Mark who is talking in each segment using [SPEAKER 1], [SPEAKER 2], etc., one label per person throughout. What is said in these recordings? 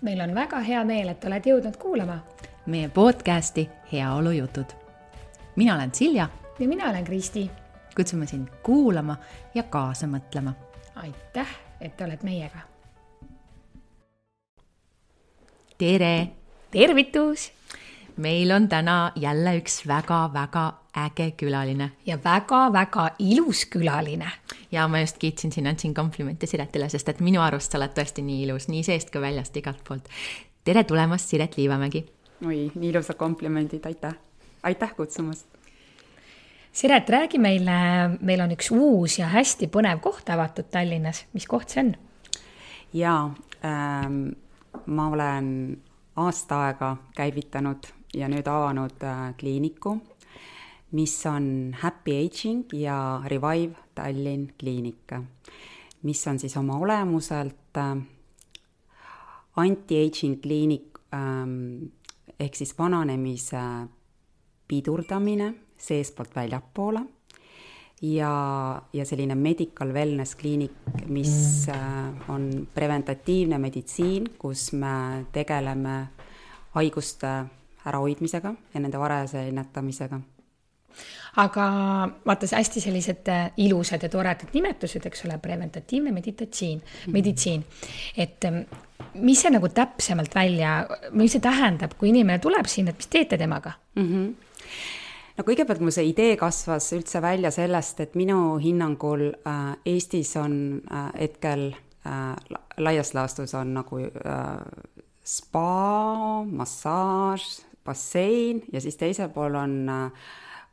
[SPEAKER 1] meil on väga hea meel, et oled jõudnud kuulama
[SPEAKER 2] meie podcasti Heaolujutud. mina olen Silja.
[SPEAKER 1] ja mina olen Kristi.
[SPEAKER 2] kutsume sind kuulama ja kaasa mõtlema.
[SPEAKER 1] aitäh, et oled meiega.
[SPEAKER 2] tere.
[SPEAKER 1] tervitus.
[SPEAKER 2] Meil on täna jälle üks väga-väga äge külaline.
[SPEAKER 1] ja väga-väga ilus külaline.
[SPEAKER 2] ja ma just kiitsin siin, andsin komplimente Siretile, sest et minu arust sa oled tõesti nii ilus, nii seest kui väljast, igalt poolt. tere tulemast, Siret Liivamägi.
[SPEAKER 3] oi, nii ilusad komplimendid, aitäh, aitäh kutsumast.
[SPEAKER 1] Siret, räägi meile, meil on üks uus ja hästi põnev koht avatud Tallinnas, mis koht see on?
[SPEAKER 3] jaa ähm,, ma olen aasta aega käivitanud ja nüüd avanud äh, kliiniku mis on Happy Aging ja Revive Tallinn kliinik, mis on siis oma olemuselt äh, anti-aging kliinik ähm, ehk siis vananemise pidurdamine seestpoolt väljapoole ja, ja selline medical wellness kliinik, mis äh, on preventatiivne meditsiin, kus me tegeleme haiguste ärahoidmisega ja nende varajase ennetamisega
[SPEAKER 1] aga vaata, hästi sellised äh, ilusad ja toredad nimetused, eks ole, preventatiivne meditatsioon -hmm. meditsiin. et ähm, mis see nagu täpsemalt välja, mis see tähendab, kui inimene tuleb sinna, et mis teete temaga mm? -hmm
[SPEAKER 3] no kõigepealt mul see idee kasvas üldse välja sellest, et minu hinnangul äh, Eestis on äh, hetkel äh, laias laastus on nagu äh, spa, massaaž, bassein ja siis teisel pool on äh,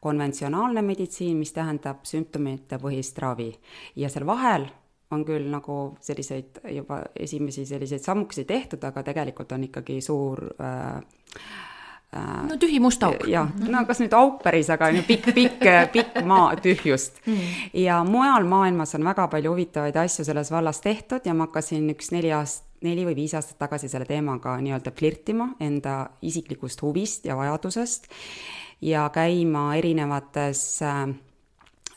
[SPEAKER 3] konventsionaalne meditsiin, mis tähendab sümptomitepõhist ravi. ja seal vahel on küll nagu selliseid juba esimesi selliseid sammukesi tehtud, aga tegelikult on ikkagi suur äh,
[SPEAKER 2] äh no tühi must auk.
[SPEAKER 3] jah, no kas nüüd auk päris, aga on ju pikk, pikk, pikk maa tühjust mm.. ja mujal maailmas on väga palju huvitavaid asju selles vallas tehtud ja ma hakkasin üks neli aastat, neli või viis aastat tagasi selle teemaga nii-öelda flirtima enda isiklikust huvist ja vajadusest ja käima erinevates äh,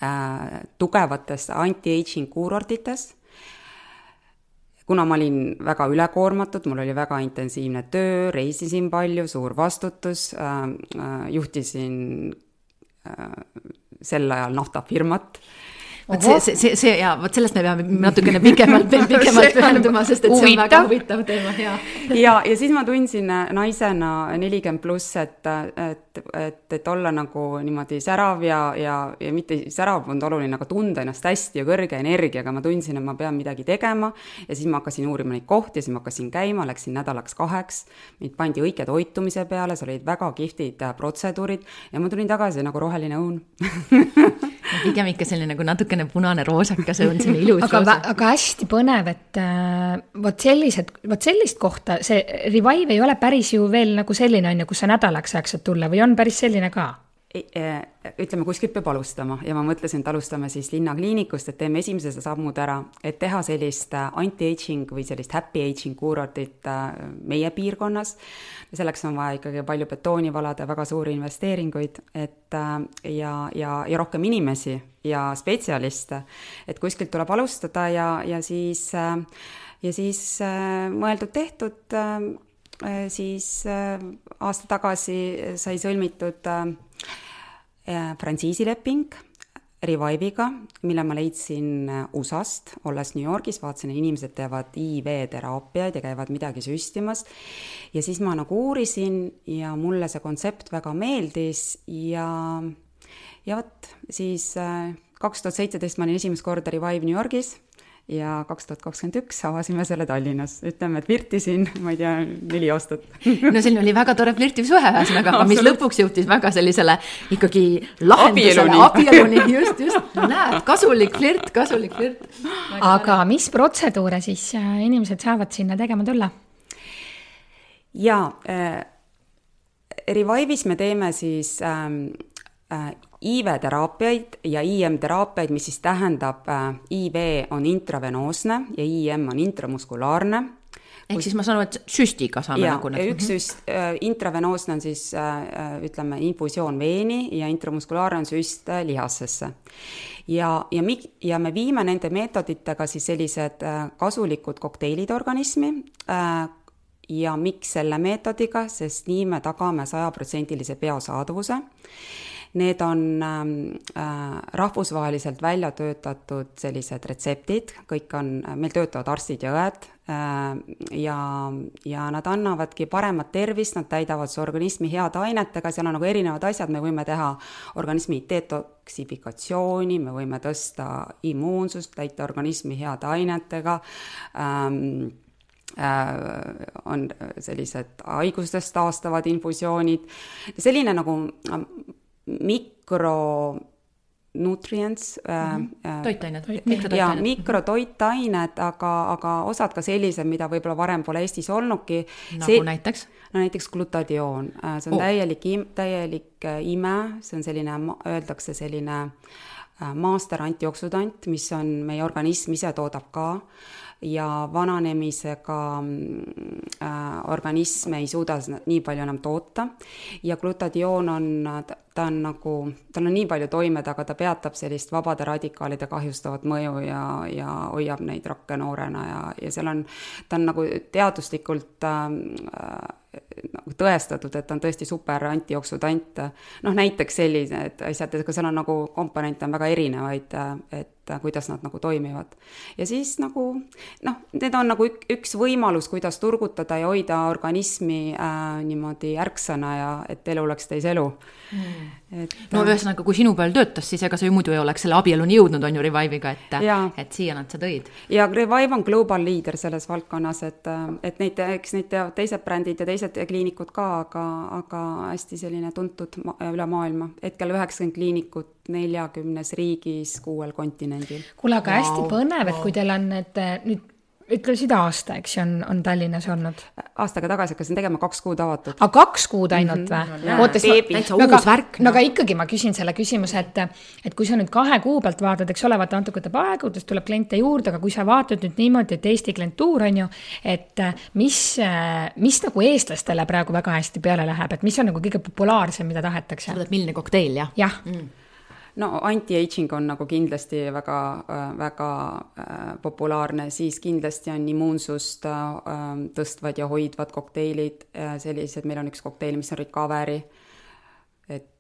[SPEAKER 3] äh, tugevates anti-aging kuurortites. Kuna ma olin väga ülekoormatud, mul oli väga intensiivne töö, reisisin palju, suur vastutus äh,, äh, juhtisin äh, sel ajal naftafirmat. äh,,
[SPEAKER 2] vot see, see, see, see ja vot sellest me peame natukene pikemalt, pikemalt pühenduma, sest et see on väga huvitav teema,
[SPEAKER 3] ja. ja, ja siis ma tundsin äh, naisena nelikümmend pluss, et, et, et, et olla nagu niimoodi särav ja, ja, ja mitte särav polnud oluline, aga tunda ennast hästi ja kõrge energiaga, ma tundsin, et ma pean midagi tegema. ja siis ma hakkasin uurima neid kohti, siis ma hakkasin käima, läksin nädalaks kaheks. mind pandi õige toitumise peale, seal olid väga kihvtid äh, protseduurid ja ma tulin tagasi nagu roheline õun
[SPEAKER 2] pigem ikka selline nagu natukene punane-roosakas on selline ilus
[SPEAKER 1] aga, aga hästi põnev, et äh, vot sellised, vot sellist kohta, see Revive ei ole päris ju veel nagu selline, on ju, kus sa nädalaks ajaks saad tulla või on päris selline ka?
[SPEAKER 3] Äh, ütleme, kuskilt peab alustama ja ma mõtlesin, et alustame siis linnakliinikust, et teeme esimesed sammud ära, et teha sellist äh, anti-aging või sellist happy aging kuurortit äh, meie piirkonnas. selleks on vaja ikkagi palju betooni valada, väga suuri investeeringuid, et ja, ja, ja rohkem inimesi ja spetsialiste. et kuskilt tuleb alustada ja, ja siis, ja siis mõeldud-tehtud siis aasta tagasi sai sõlmitud frantsiisileping Revive'iga, mille ma leidsin äh, USA-st, olles New Yorgis, vaatasin, inimesed teevad IV-teraapiaid ja käivad midagi süstimas. ja siis ma nagu uurisin ja mulle see kontsept väga meeldis ja, ja vot siis äh, kaks tuhat seitseteist ma olin esimest korda Revive New Yorgis ja kaks tuhat kakskümmend üks avasime selle Tallinnas, ütleme, et flirtisin, ma ei tea, neli aastat.
[SPEAKER 2] no selline oli väga tore flirtiv suhe ühesõnaga, aga mis lõpuks jõudis väga sellisele ikkagi lahendusele, abieluni, just, just, näed, kasulik flirt, kasulik flirt.
[SPEAKER 1] aga mis protseduure siis äh, inimesed saavad sinna tegema tulla?
[SPEAKER 3] jaa äh,, Revive'is me teeme siis ähm, äh, IV-teraapiaid ja IM-teraapiaid, mis siis tähendab äh,, IV on intravenoosne ja IM on intramuskulaarne.
[SPEAKER 2] ehk siis ma saan aru, et süstiga saame
[SPEAKER 3] ja, nagu need. üks süst äh,, intravenoosne on siis äh, ütleme, infusioon veeni ja intramuskulaarne on süst lihasesse. ja, ja mi-, ja me viime nende meetoditega siis sellised kasulikud kokteilid organismi ja miks selle meetodiga, sest nii me tagame sajaprotsendilise biosaadavuse. Need on ähm, äh, rahvusvaheliselt välja töötatud sellised retseptid, kõik on, meil töötavad arstid ja õed äh, ja, ja nad annavadki paremat tervist, nad täidavad su organismi heade ainetega, seal on nagu erinevad asjad, me võime teha organismi detoksifikatsiooni, me võime tõsta immuunsust, täita organismi heade ainetega. Ähm,, Äh, on sellised haigustest taastavad infusioonid, selline nagu äh, mikro nutrients mm.
[SPEAKER 2] -hmm. toitained,
[SPEAKER 3] mikrotoitained. jaa, mikrotoitained, aga, aga osad ka sellised, mida võib-olla varem pole Eestis olnudki.
[SPEAKER 2] nagu see, näiteks?
[SPEAKER 3] no näiteks glutadioon, see on oh. täielik, täielik ime, see on selline, öeldakse selline maaster antioksüdant, mis on, meie organism ise toodab ka ja vananemisega äh, organism ei suuda nii palju enam toota. Ja glutadioon on, ta on nagu, tal on nii palju toimed, aga ta peatab sellist vabade radikaalide kahjustavat mõju ja, ja hoiab neid rakke noorena ja, ja seal on, ta on nagu teaduslikult äh, nagu tõestatud, et on tõesti super antioksüdant. noh, näiteks sellised asjad, ega seal on nagu komponente on väga erinevaid, et kuidas nad nagu toimivad. ja siis nagu noh, need on nagu ük, üks võimalus, kuidas turgutada ja hoida organismi äh, niimoodi ärksana ja et elu oleks täis elu
[SPEAKER 2] mm.. et no ühesõnaga, kui sinu peal töötas, siis ega sa ju muidu ei oleks selle abieluni jõudnud, on ju, Revive'iga, et, et siia nad sa tõid.
[SPEAKER 3] ja Revive on global leader selles valdkonnas, et, et neid, eks neid teised brändid ja teised kliinikud ka, aga, aga hästi selline tuntud ma üle maailma. hetkel üheksakümmend kliinikut neljakümnes riigis, kuuel kontinendil.
[SPEAKER 1] kuule, aga wow. hästi põnev, et kui teil on need nüüd ütlesid aasta, eks ju, on, on Tallinnas olnud?
[SPEAKER 3] aastaga tagasi hakkasin tegema, kaks kuud avatud.
[SPEAKER 1] aga kaks kuud ainult mm -hmm. või? oota,
[SPEAKER 2] täitsa no, uus värk.
[SPEAKER 1] no aga ikkagi ma küsin selle küsimuse, et, et kui sa nüüd kahe kuu pealt vaatad, eks ole, vaata natuke võtab aega, kuidas tuleb kliente juurde, aga kui sa vaatad nüüd niimoodi, et Eesti klientuur on ju, et mis, mis nagu eestlastele praegu väga hästi peale läheb, et mis on nagu kõige populaarsem, mida tahetakse?
[SPEAKER 2] sa mõtled, milline kokteil, jah?
[SPEAKER 1] jah mm
[SPEAKER 3] no anti-aging on nagu kindlasti väga, väga äh, populaarne, siis kindlasti on immuunsust äh, tõstvad ja hoidvad kokteilid, äh, sellised, meil on üks kokteil, mis on recovery, et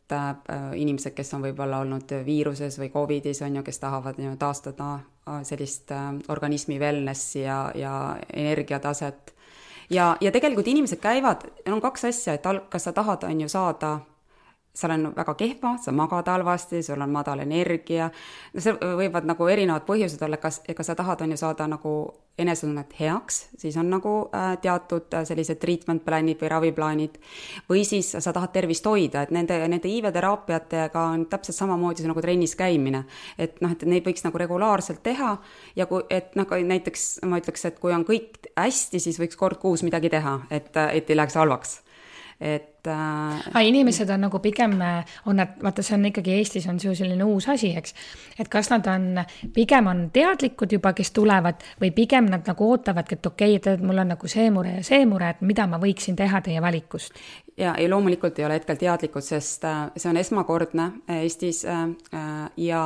[SPEAKER 3] inimesed, kes on võib-olla olnud viiruses või Covidis, on ju, kes tahavad ju taastada sellist organismi wellnessi ja, ja energiataset. ja, ja tegelikult inimesed käivad, on kaks asja, et al-, kas sa tahad, on ju, saada seal on väga kehva, sa magad halvasti, sul on madal energia, no see võivad nagu erinevad põhjused olla, kas, ega sa tahad, on ju, saada nagu enesetunnet heaks, siis on nagu äh, teatud äh, sellised treatment plaanid või raviplaanid, või siis sa tahad tervist hoida, et nende, nende IV-teraapiatega on täpselt samamoodi see nagu trennis käimine. et noh, et neid võiks nagu regulaarselt teha ja kui, et noh, näiteks ma ütleks, et kui on kõik hästi, siis võiks kord kuus midagi teha, et, et ei läheks halvaks et
[SPEAKER 1] äh,. inimesed on nagu pigem, on nad, vaata, see on ikkagi Eestis on see ju selline uus asi, eks. et kas nad on, pigem on teadlikud juba, kes tulevad või pigem nad nagu ootavadki, et okei okay,, et mul on nagu see mure ja see mure, et mida ma võiksin teha teie valikust?
[SPEAKER 3] ja ei, loomulikult ei ole hetkel teadlikud, sest äh, see on esmakordne äh, Eestis äh, ja,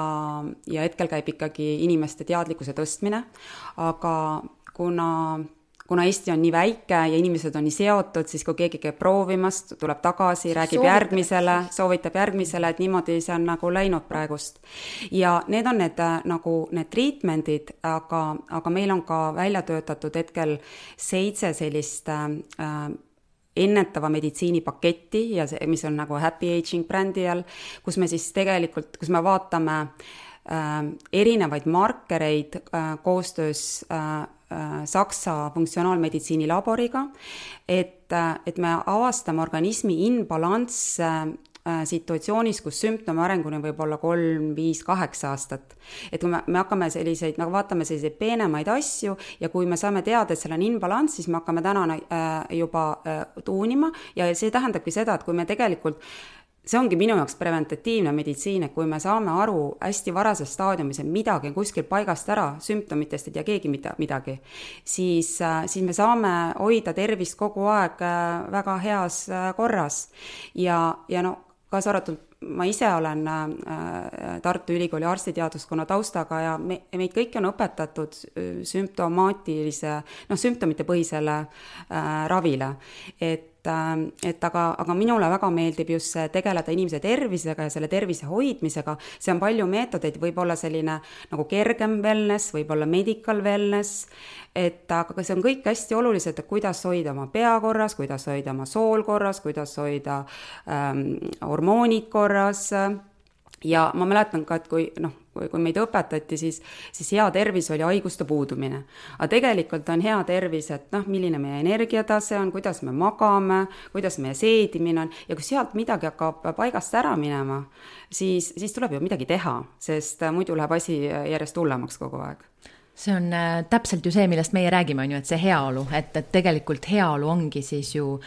[SPEAKER 3] ja hetkel käib ikkagi inimeste teadlikkuse tõstmine, aga kuna kuna Eesti on nii väike ja inimesed on nii seotud, siis kui keegi käib proovimas, tuleb tagasi, räägib järgmisele, soovitab järgmisele, et niimoodi see on nagu läinud praegust. ja need on need äh, nagu need treatment'id, aga, aga meil on ka välja töötatud hetkel seitse sellist äh, ennetava meditsiini paketti ja see, mis on nagu Happy Aging brändi all, kus me siis tegelikult, kus me vaatame äh, erinevaid markereid äh, koostöös äh, Äh, Saksa funktsionaalmeditsiini laboriga, et, äh, et me avastame organismi imbalansse äh, situatsioonis, kus sümptomi arenguni võib olla kolm, viis, kaheksa aastat. et kui me, me hakkame selliseid, nagu vaatame selliseid peenemaid asju ja kui me saame teada, et seal on imbalanss, siis me hakkame täna äh, juba äh, tuunima ja see tähendabki seda, et kui me tegelikult äh, see ongi minu jaoks preventatiivne meditsiin, et kui me saame aru hästi varases staadiumis, et midagi on kuskil paigast ära, sümptomitest ei tea keegi mida, midagi, siis, äh, siis me saame hoida tervist kogu aeg äh, väga heas äh, korras. ja, ja no kaasa arvatud ma ise olen Tartu Ülikooli arstiteaduskonna taustaga ja me, meid kõiki on õpetatud sümptomaatilise, noh, sümptomitepõhisele ravile. et et, et aga, aga minule väga meeldib just see tegeleda inimese tervisega ja selle tervise hoidmisega, see on palju meetodeid, võib olla selline nagu kergem wellness, võib olla medical wellness, et aga see on kõik hästi olulised, kuidas hoida oma pea korras, kuidas hoida oma sool korras, kuidas hoida ähm, hormoonid korras ja ma mäletan ka, et kui noh, kui, meid õpetati, siis, siis hea tervis oli haiguste puudumine. aga tegelikult on hea tervis, et noh, milline meie energiatase on, kuidas me magame, kuidas meie seedimine on. Ja kui sealt midagi hakkab paigast ära minema, siis, siis tuleb ju midagi teha, sest muidu läheb asi järjest hullemaks kogu aeg.
[SPEAKER 2] See on äh, täpselt ju see, millest meie räägime, on ju, et see heaolu, et, et tegelikult heaolu ongi siis ju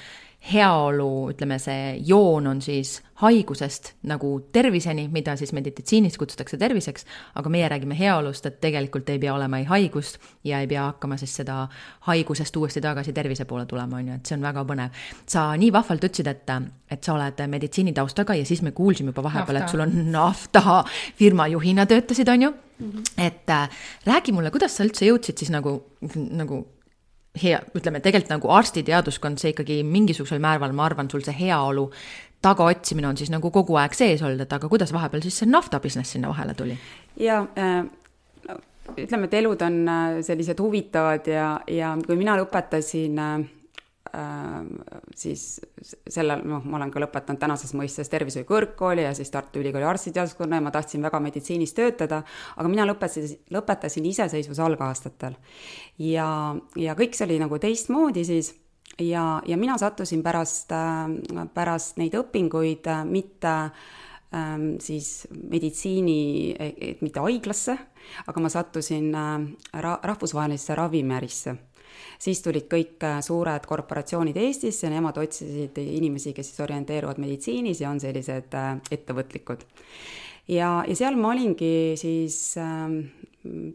[SPEAKER 2] heaolu, ütleme, see joon on siis haigusest nagu terviseni, mida siis meditsiinis kutsutakse terviseks, aga meie räägime heaolust, et tegelikult ei pea olema ei haigust ja ei pea hakkama siis seda haigusest uuesti tagasi tervise poole tulema, on ju, et see on väga põnev. sa nii vahvalt ütlesid, et, et sa oled meditsiinitaustaga ja siis me kuulsime juba vahepeal, et sul on nafta firma juhina töötasid, on ju mm. -hmm. et äh, räägi mulle, kuidas sa üldse jõudsid siis nagu, nagu hea, ütleme tegelikult nagu arstiteaduskond, see ikkagi mingisugusel määral, ma arvan, sul see heaolu tagaotsimine on siis nagu kogu aeg sees olnud, aga kuidas vahepeal siis see nafta business sinna vahele tuli?
[SPEAKER 3] ja äh, ütleme, et elud on äh, sellised huvitavad ja, ja kui mina lõpetasin Äh, siis sellel, noh, ma olen ka lõpetanud tänases mõistes tervishoiu kõrgkooli ja siis Tartu Ülikooli arstiteaduskonna ja ma tahtsin väga meditsiinis töötada, aga mina lõpetasin, lõpetasin iseseisvuse algaastatel. ja, ja kõik see oli nagu teistmoodi siis ja, ja mina sattusin pärast, äh, pärast neid õpinguid äh, mitte ähm, siis meditsiini, mitte haiglasse, aga ma sattusin ra-, rahvusvahelisse ravimiärisse siis tulid kõik äh, suured korporatsioonid Eestisse, nemad otsisid inimesi, kes siis orienteeruvad meditsiinis ja on sellised äh, ettevõtlikud. ja, ja seal ma olingi siis ähm,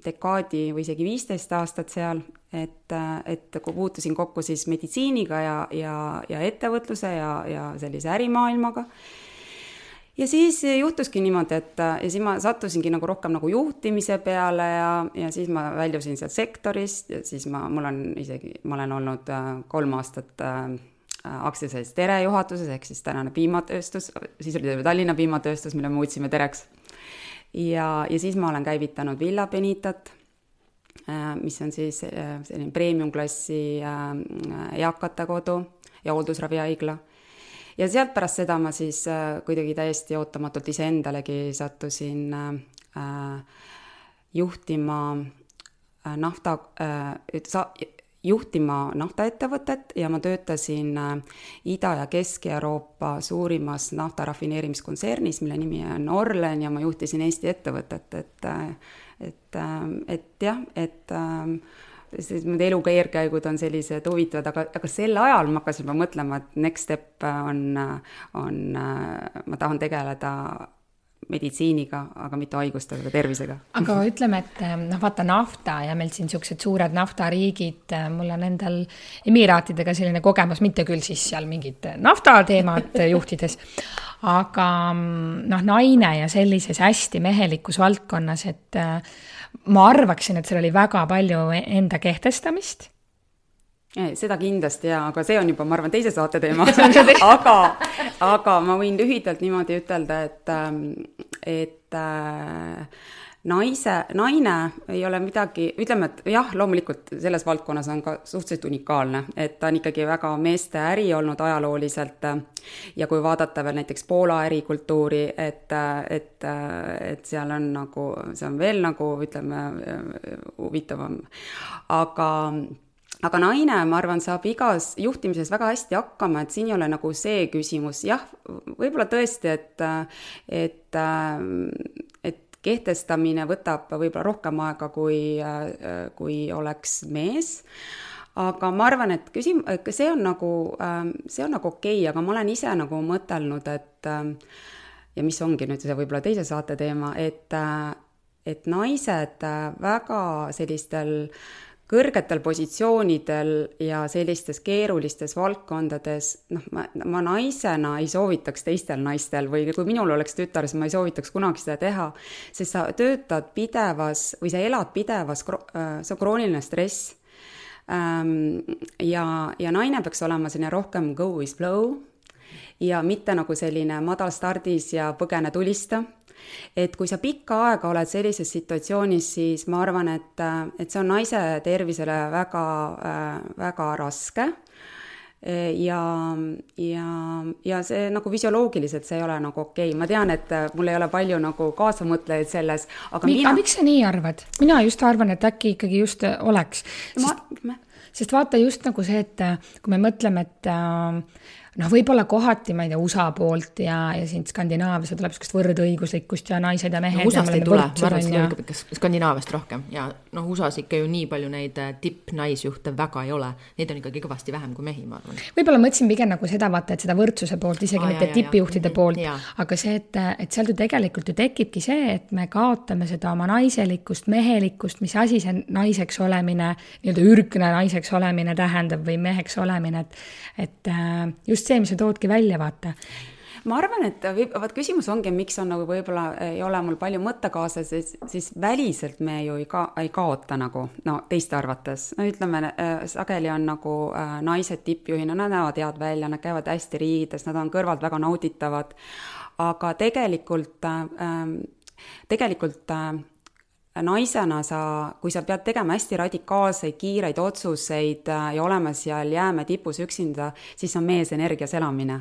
[SPEAKER 3] dekaadi või isegi viisteist aastat seal, et, äh, et kui puutusin kokku siis meditsiiniga ja, ja, ja ettevõtluse ja, ja sellise ärimaailmaga ja siis juhtuski niimoodi, et ja siis ma sattusingi nagu rohkem nagu juhtimise peale ja, ja siis ma väljusin sealt sektorist ja siis ma, mul on isegi, ma olen olnud äh, kolm aastat äh, aktsiaselts Tere juhatuses, ehk siis tänane piimatööstus, siis oli Tallinna piimatööstus, mille me muutsime Tereks. ja, ja siis ma olen käivitanud Villa Benitat, äh, mis on siis selline premium-klassi eakate kodu ja hooldusravihaigla ja sealt pärast seda ma siis äh, kuidagi täiesti ootamatult iseendalegi sattusin äh, juhtima äh, nafta äh,, sa-, juhtima naftaettevõtet ja ma töötasin äh, Ida- ja Kesk-Euroopa suurimas nafta rafineerimiskontsernis, mille nimi on Orlen ja ma juhtisin Eesti ettevõtet, et äh, et, äh, et jah, et sest need elu keerkäigud on sellised huvitavad, aga, aga sel ajal ma hakkasin juba mõtlema, et next step on, on, ma tahan tegeleda meditsiiniga, aga mitte haigustega, tervisega.
[SPEAKER 1] aga ütleme, et noh, vaata nafta ja meil siin niisugused suured naftariigid, mul on endal Emiraatidega selline kogemus, mitte küll siis seal mingit naftateemat juhtides, aga noh, naine ja sellises hästi mehelikus valdkonnas, et ma arvaksin, et seal oli väga palju enda kehtestamist
[SPEAKER 3] seda kindlasti jaa, aga see on juba, ma arvan, teise saate teema. Aga, aga ma võin lühidalt niimoodi ütelda, et, ähm, et äh, naise, naine ei ole midagi, ütleme, et jah, loomulikult selles valdkonnas on ka suhteliselt unikaalne, et ta on ikkagi väga meeste äri olnud ajalooliselt ja kui vaadata veel näiteks Poola ärikultuuri, et, et, et seal on nagu, see on veel nagu ütleme, huvitavam, aga aga naine, ma arvan, saab igas juhtimises väga hästi hakkama, et siin ei ole nagu see küsimus, jah, võib-olla tõesti, et, et, et kehtestamine võtab võib-olla rohkem aega, kui, kui oleks mees. Aga ma arvan, et küsim-, see on nagu, see on nagu okei okay,, aga ma olen ise nagu mõtelnud, et ja mis ongi nüüd see võib-olla teise saate teema, et, et naised väga sellistel kõrgetel positsioonidel ja sellistes keerulistes valdkondades, noh, ma, ma naisena ei soovitaks teistel naistel või kui minul oleks tütar, siis ma ei soovitaks kunagi seda teha, sest sa töötad pidevas või sa elad pidevas, äh, see on krooniline stress. Ja, ja naine peaks olema selline rohkem go with flow ja mitte nagu selline madal stardis ja põgene tulista et kui sa pikka aega oled sellises situatsioonis, siis ma arvan, et, et see on naise tervisele väga, väga raske ja, ja, ja see nagu füsioloogiliselt, see ei ole nagu okei okay., ma tean, et mul ei ole palju nagu kaasamõtlejaid selles,
[SPEAKER 1] aga Mi, mina. miks sa nii arvad? mina just arvan, et äkki ikkagi just oleks. sest, sest vaata just nagu see, et kui me mõtleme, et äh, noh, võib-olla kohati, ma ei tea, USA poolt ja, ja siin Skandinaavias tuleb niisugust võrdõiguslikkust ja naised ja mehed
[SPEAKER 2] no,. USA-st ei tule, ma arvan, et see tuleb ikka Skandinaaviast rohkem ja noh, USA-s ikka ju nii palju neid äh, tippnaisjuhte väga ei ole. Neid on ikkagi kõvasti vähem kui mehi, ma arvan.
[SPEAKER 1] võib-olla mõtlesin pigem nagu seda vaata, et seda võrdsuse poolt, isegi Aa, mitte tippjuhtide poolt, aga see, et, et sealt ju tegelikult ju tekibki see, et me kaotame seda oma naiselikkust, mehelikkust, mis asi see naiseks olemine, nii-öelda ürgne naiseks olemine tähendab või meheks olemine, et, et äh, just see, mis sa toodki välja, vaata.
[SPEAKER 3] Ma arvan, et vaat küsimus ongi, miks on nagu võib-olla ei ole mul palju mõttekaaslasi, siis, siis väliselt me ju ei ka-, ei kaota nagu no teiste arvates, no ütleme äh,, sageli on nagu äh, naised tippjuhina, nad näevad head välja, nad käivad hästi riides, nad on kõrvalt väga nauditavad, aga tegelikult äh,, tegelikult naisena sa, kui sa pead tegema hästi radikaalseid, kiireid otsuseid äh, ja olema seal jäämäe tipus üksinda, siis on meesenergias elamine.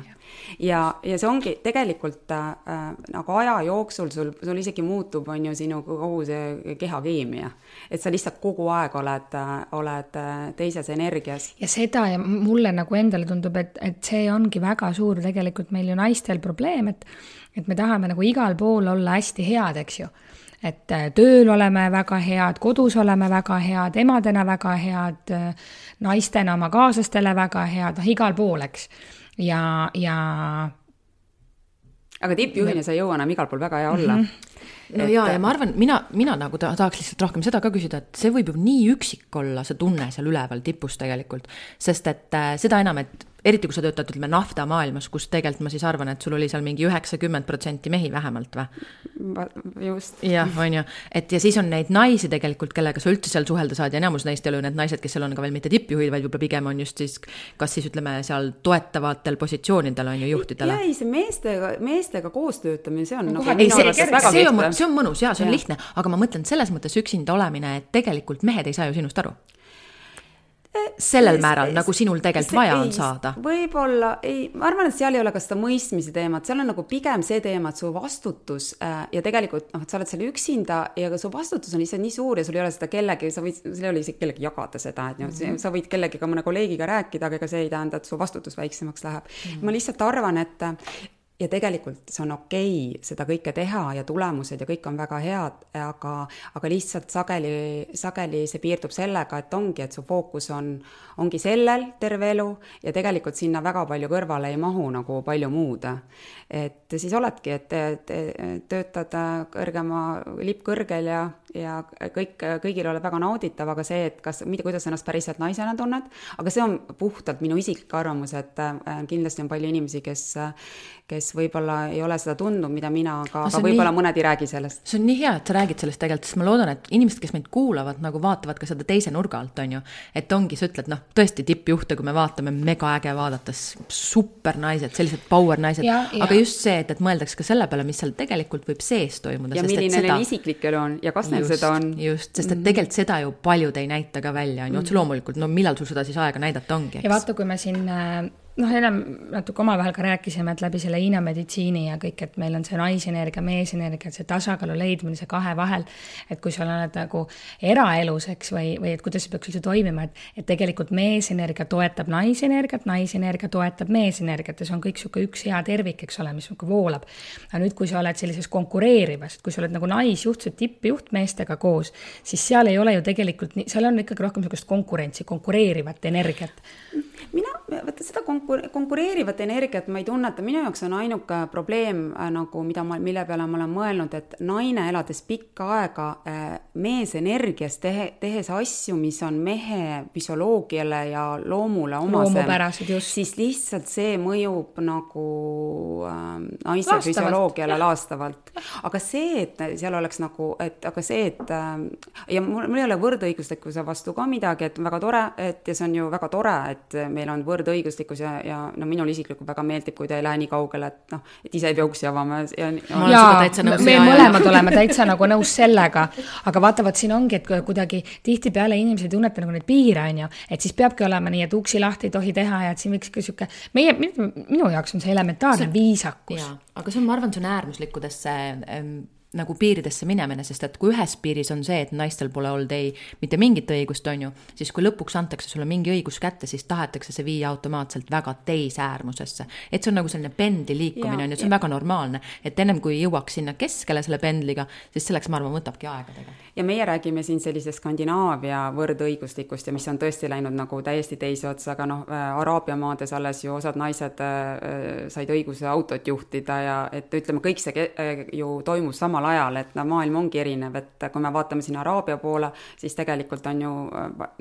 [SPEAKER 3] ja, ja see ongi tegelikult äh, äh, nagu aja jooksul sul, sul isegi muutub, on ju, sinu kogu see kehakeemia. et sa lihtsalt kogu aeg oled, äh, oled teises energias.
[SPEAKER 1] ja seda ja mulle nagu endale tundub, et, et see ongi väga suur tegelikult meil ju naistel probleem, et et me tahame nagu igal pool olla hästi head, eks ju et äh, tööl oleme väga head, kodus oleme väga head, emadena väga head, äh, naistena oma kaaslastele väga head, noh, igal pool, eks. ja, ja.
[SPEAKER 3] aga tippjuhina sa ei jõua enam igal pool väga hea olla mm. -hmm
[SPEAKER 2] no et... ja, ja ma arvan, mina, mina nagu tahaks lihtsalt rohkem seda ka küsida, et see võib ju nii üksik olla, see tunne seal üleval tipus tegelikult, sest et äh, seda enam, et eriti kui sa töötad, ütleme, naftamaailmas, kus tegelikult ma siis arvan, et sul oli seal mingi üheksakümmend protsenti mehi vähemalt või?
[SPEAKER 3] just.
[SPEAKER 2] jah, on ju, et ja siis on neid naisi tegelikult, kellega sa üldse seal suhelda saad ja enamus neist ei ole ju need naised, kes seal on ka veel mitte tippjuhid, vaid võib-olla pigem on just siis, kas siis ütleme seal toetavatel positsioonidel on ju juhtidele.
[SPEAKER 3] ei, see meestega, meestega koos töötamine, see on
[SPEAKER 2] nagu ei, see, see on, see on mõnus ja see on ja. lihtne, aga ma mõtlen selles mõttes üksinda olemine, et tegelikult mehed ei saa ju sinust aru sellel määral, nagu sinul tegelikult vaja on saada?
[SPEAKER 3] võib-olla ei, ma arvan, et seal ei ole ka seda mõistmise teemat, seal on nagu pigem see teema, et su vastutus äh, ja tegelikult noh, et sa oled seal üksinda ja ka su vastutus on lihtsalt nii suur ja sul ei ole seda kellegi, sa võid, sul ei ole isegi kellegi jagada seda, et noh mm -hmm., sa võid kellegiga, mõne kolleegiga rääkida, aga ega see ei tähenda, et su vastutus väiksemaks läheb mm. -hmm. ma lihtsalt arvan, et ja tegelikult see on okei okay seda kõike teha ja tulemused ja kõik on väga head, aga, aga lihtsalt sageli, sageli see piirdub sellega, et ongi, et su fookus on, ongi sellel terve elu ja tegelikult sinna väga palju kõrvale ei mahu nagu palju muud. et siis oledki, et töötad kõrgema, lipp kõrgel ja, ja kõik, kõigil oleb väga nauditav, aga see, et kas, mida, kuidas ennast päriselt naisena tunned, aga see on puhtalt minu isiklik arvamus, et äh, kindlasti on palju inimesi, kes kes võib-olla ei ole seda tundnud, mida mina, aga, aga võib-olla nii, mõned ei räägi sellest.
[SPEAKER 2] see on nii hea, et sa räägid sellest tegelikult, sest ma loodan, et inimesed, kes meid kuulavad, nagu vaatavad ka seda teise nurga alt, on ju. et ongi, sa ütled, noh, tõesti tippjuhte, kui me vaatame, mega äge vaadata, super naised, sellised power naised, aga just see, et, et mõeldaks ka selle peale, mis seal tegelikult võib sees toimuda.
[SPEAKER 3] ja milline neil seda... isiklik elu on ja kas neil seda on.
[SPEAKER 2] just, sest et mhm. tegelikult seda ju paljud ei näita ka välja, on ju, otse mhm. loomulikult, no millal sul seda siis aega näidata ongi,
[SPEAKER 1] eks. ja vaata, kui me siin äh noh, ennem natuke omavahel ka rääkisime, et läbi selle Hiina meditsiini ja kõik, et meil on see naisenergia, meesenergia, see tasakaalu leidmine, see kahe vahel, et kui sa oled nagu eraelus, eks, või, või et kuidas see peaks üldse toimima, et, et tegelikult meesenergia toetab naisenergiat, naisenergia toetab meesenergiat ja see on kõik niisugune üks hea tervik, eks ole, mis niisugune voolab. aga nüüd, kui sa oled sellises konkureerivas, et kui sa oled nagu naisjuht, see tippjuht meestega koos, siis seal ei ole ju tegelikult nii, seal on ikkagi rohkem niisugust konkurentsi, konkureerivat energiat.
[SPEAKER 3] mina, vaata seda konkur-, konkureerivat energiat ma ei tunneta, minu jaoks on ainuke probleem äh, nagu, mida ma, mille peale ma olen mõelnud, et naine elades pikka aega äh, meesenergias tehe, tehes asju, mis on mehe füsioloogiale ja loomule omasem, siis lihtsalt see mõjub nagu äh, naise laastavalt. füsioloogiale laastavalt. aga see, et seal oleks nagu, et aga see, et äh, ja mul, mul ei ole võrdõiguslikkuse vastu ka midagi, et väga tore, et ja see on ju väga tore, et meil on võrdõiguslikkus ja, ja no minule isiklikult väga meeldib, kui ta ei lähe nii kaugele, et noh, et ise ei pea uksi avama ja, ja.
[SPEAKER 1] jaa, me mõlemad oleme täitsa nagu nõus sellega, aga vaata, vot siin ongi, et kuidagi tihtipeale inimesed ei tunneta nagu neid piire, on ju, et siis peabki olema nii, et uksi lahti ei tohi teha ja et siin võiks ka sihuke, meie, minu jaoks on see elementaarne see, viisakus.
[SPEAKER 2] aga see on, ma arvan, see on äärmuslikkudesse ähm, nagu piiridesse minemine, sest et kui ühes piiris on see, et naistel pole olnud ei mitte mingit õigust, on ju, siis kui lõpuks antakse sulle mingi õigus kätte, siis tahetakse see viia automaatselt väga teise äärmusesse. et see on nagu selline pendli liikumine, on ju, see on väga normaalne. et ennem kui jõuaks sinna keskele selle pendliga, siis selleks, ma arvan, võtabki aega tegelikult.
[SPEAKER 3] ja meie räägime siin sellisest Skandinaavia võrdõiguslikust ja mis on tõesti läinud nagu täiesti teise otsa, aga noh, äh, Araabia maades alles ju osad naised äh, said õiguse autot juhtida ja et ütleme, kõik see äh, ju toimus sama samal ajal, et no maailm ongi erinev, et kui me vaatame siin Araabia poole, siis tegelikult on ju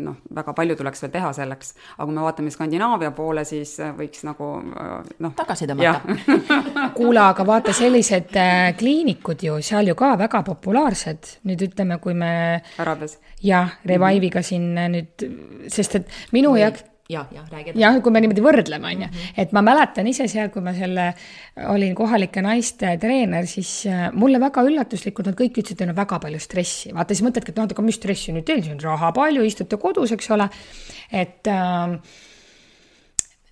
[SPEAKER 3] noh, väga palju tuleks veel teha selleks. aga kui me vaatame Skandinaavia poole, siis võiks nagu noh.
[SPEAKER 2] tagasi tõmmata.
[SPEAKER 1] kuule, aga vaata, sellised äh, kliinikud ju seal ju ka väga populaarsed, nüüd ütleme, kui me.
[SPEAKER 3] Araabias.
[SPEAKER 1] jah, Revive'iga siin nüüd, sest et minu jaoks
[SPEAKER 2] jah, jah, räägi
[SPEAKER 1] edasi. jah, kui me niimoodi võrdleme, on ju, mhm. et ma mäletan ise seal, kui ma selle, olin kohalike naiste treener, siis äh, mulle väga üllatuslikult nad kõik ütlesid, et neil on väga palju stressi. vaata, siis mõtledki, et noh, aga mis stressi nüüd teil, siin on raha palju, istute kodus, eks ole. et äh,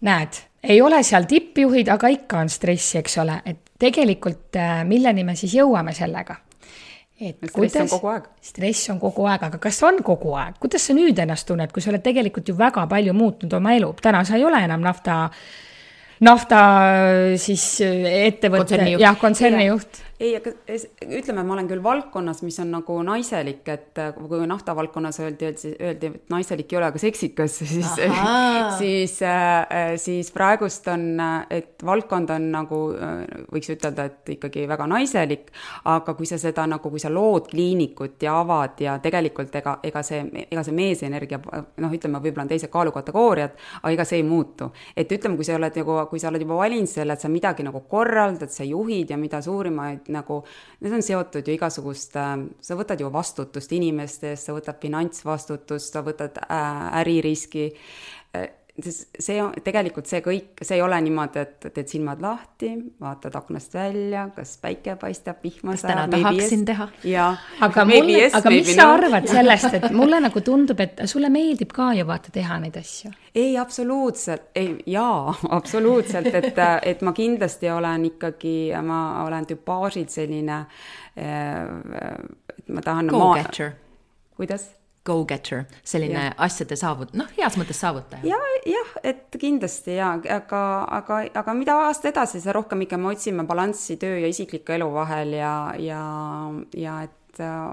[SPEAKER 1] näed, ei ole seal tippjuhid, aga ikka on stressi, eks ole, et tegelikult äh, milleni me siis jõuame sellega
[SPEAKER 3] et stress kuidas,
[SPEAKER 1] stress on kogu aeg, aga kas on kogu aeg, kuidas sa nüüd ennast tunned, kui sa oled tegelikult ju väga palju muutnud oma elu, täna sa ei ole enam nafta, nafta siis ettevõtte, jah, kontsernijuht
[SPEAKER 3] ei, aga ütleme, ma olen küll valdkonnas, mis on nagu naiselik, et äh, kui naftavaldkonnas öeldi, öeldi, et naiselik ei ole, aga seksikas, siis, siis, äh, siis praegust on, et valdkond on nagu, äh, võiks ütelda, et ikkagi väga naiselik, aga kui sa seda nagu, kui sa lood kliinikut ja avad ja tegelikult ega, ega see, ega see meesenergia, noh, ütleme, võib-olla on teised kaalukategooriad, aga ega see ei muutu. et ütleme, kui sa oled nagu, kui sa oled juba valinud selle, et sa midagi nagu korraldad, sa juhid ja mida suurimaid et nagu need on seotud ju igasuguste, sa võtad ju vastutust inimeste eest, sa võtad finantsvastutust, sa võtad äh, äririski see on tegelikult see kõik, see ei ole niimoodi, et teed silmad lahti, vaatad aknast välja, kas päike paistab, vihma
[SPEAKER 2] sajab. täna tahaksin teha.
[SPEAKER 1] aga mulle, aga mis sa arvad sellest, et mulle nagu tundub, et sulle meeldib ka ju vaata teha neid asju?
[SPEAKER 3] ei, absoluutselt, ei, jaa, absoluutselt, et, et ma kindlasti olen ikkagi, ma olen tüpaažilt selline, äh, et ma tahan.
[SPEAKER 2] Go-catcher.
[SPEAKER 3] kuidas?
[SPEAKER 2] Go-getter, selline ja. asjade saavut-, noh, heas mõttes saavutaja.
[SPEAKER 3] ja, jah, et kindlasti ja, aga, aga, aga mida aasta edasi, seda rohkem ikka me otsime balanssi töö ja isikliku elu vahel ja, ja, ja et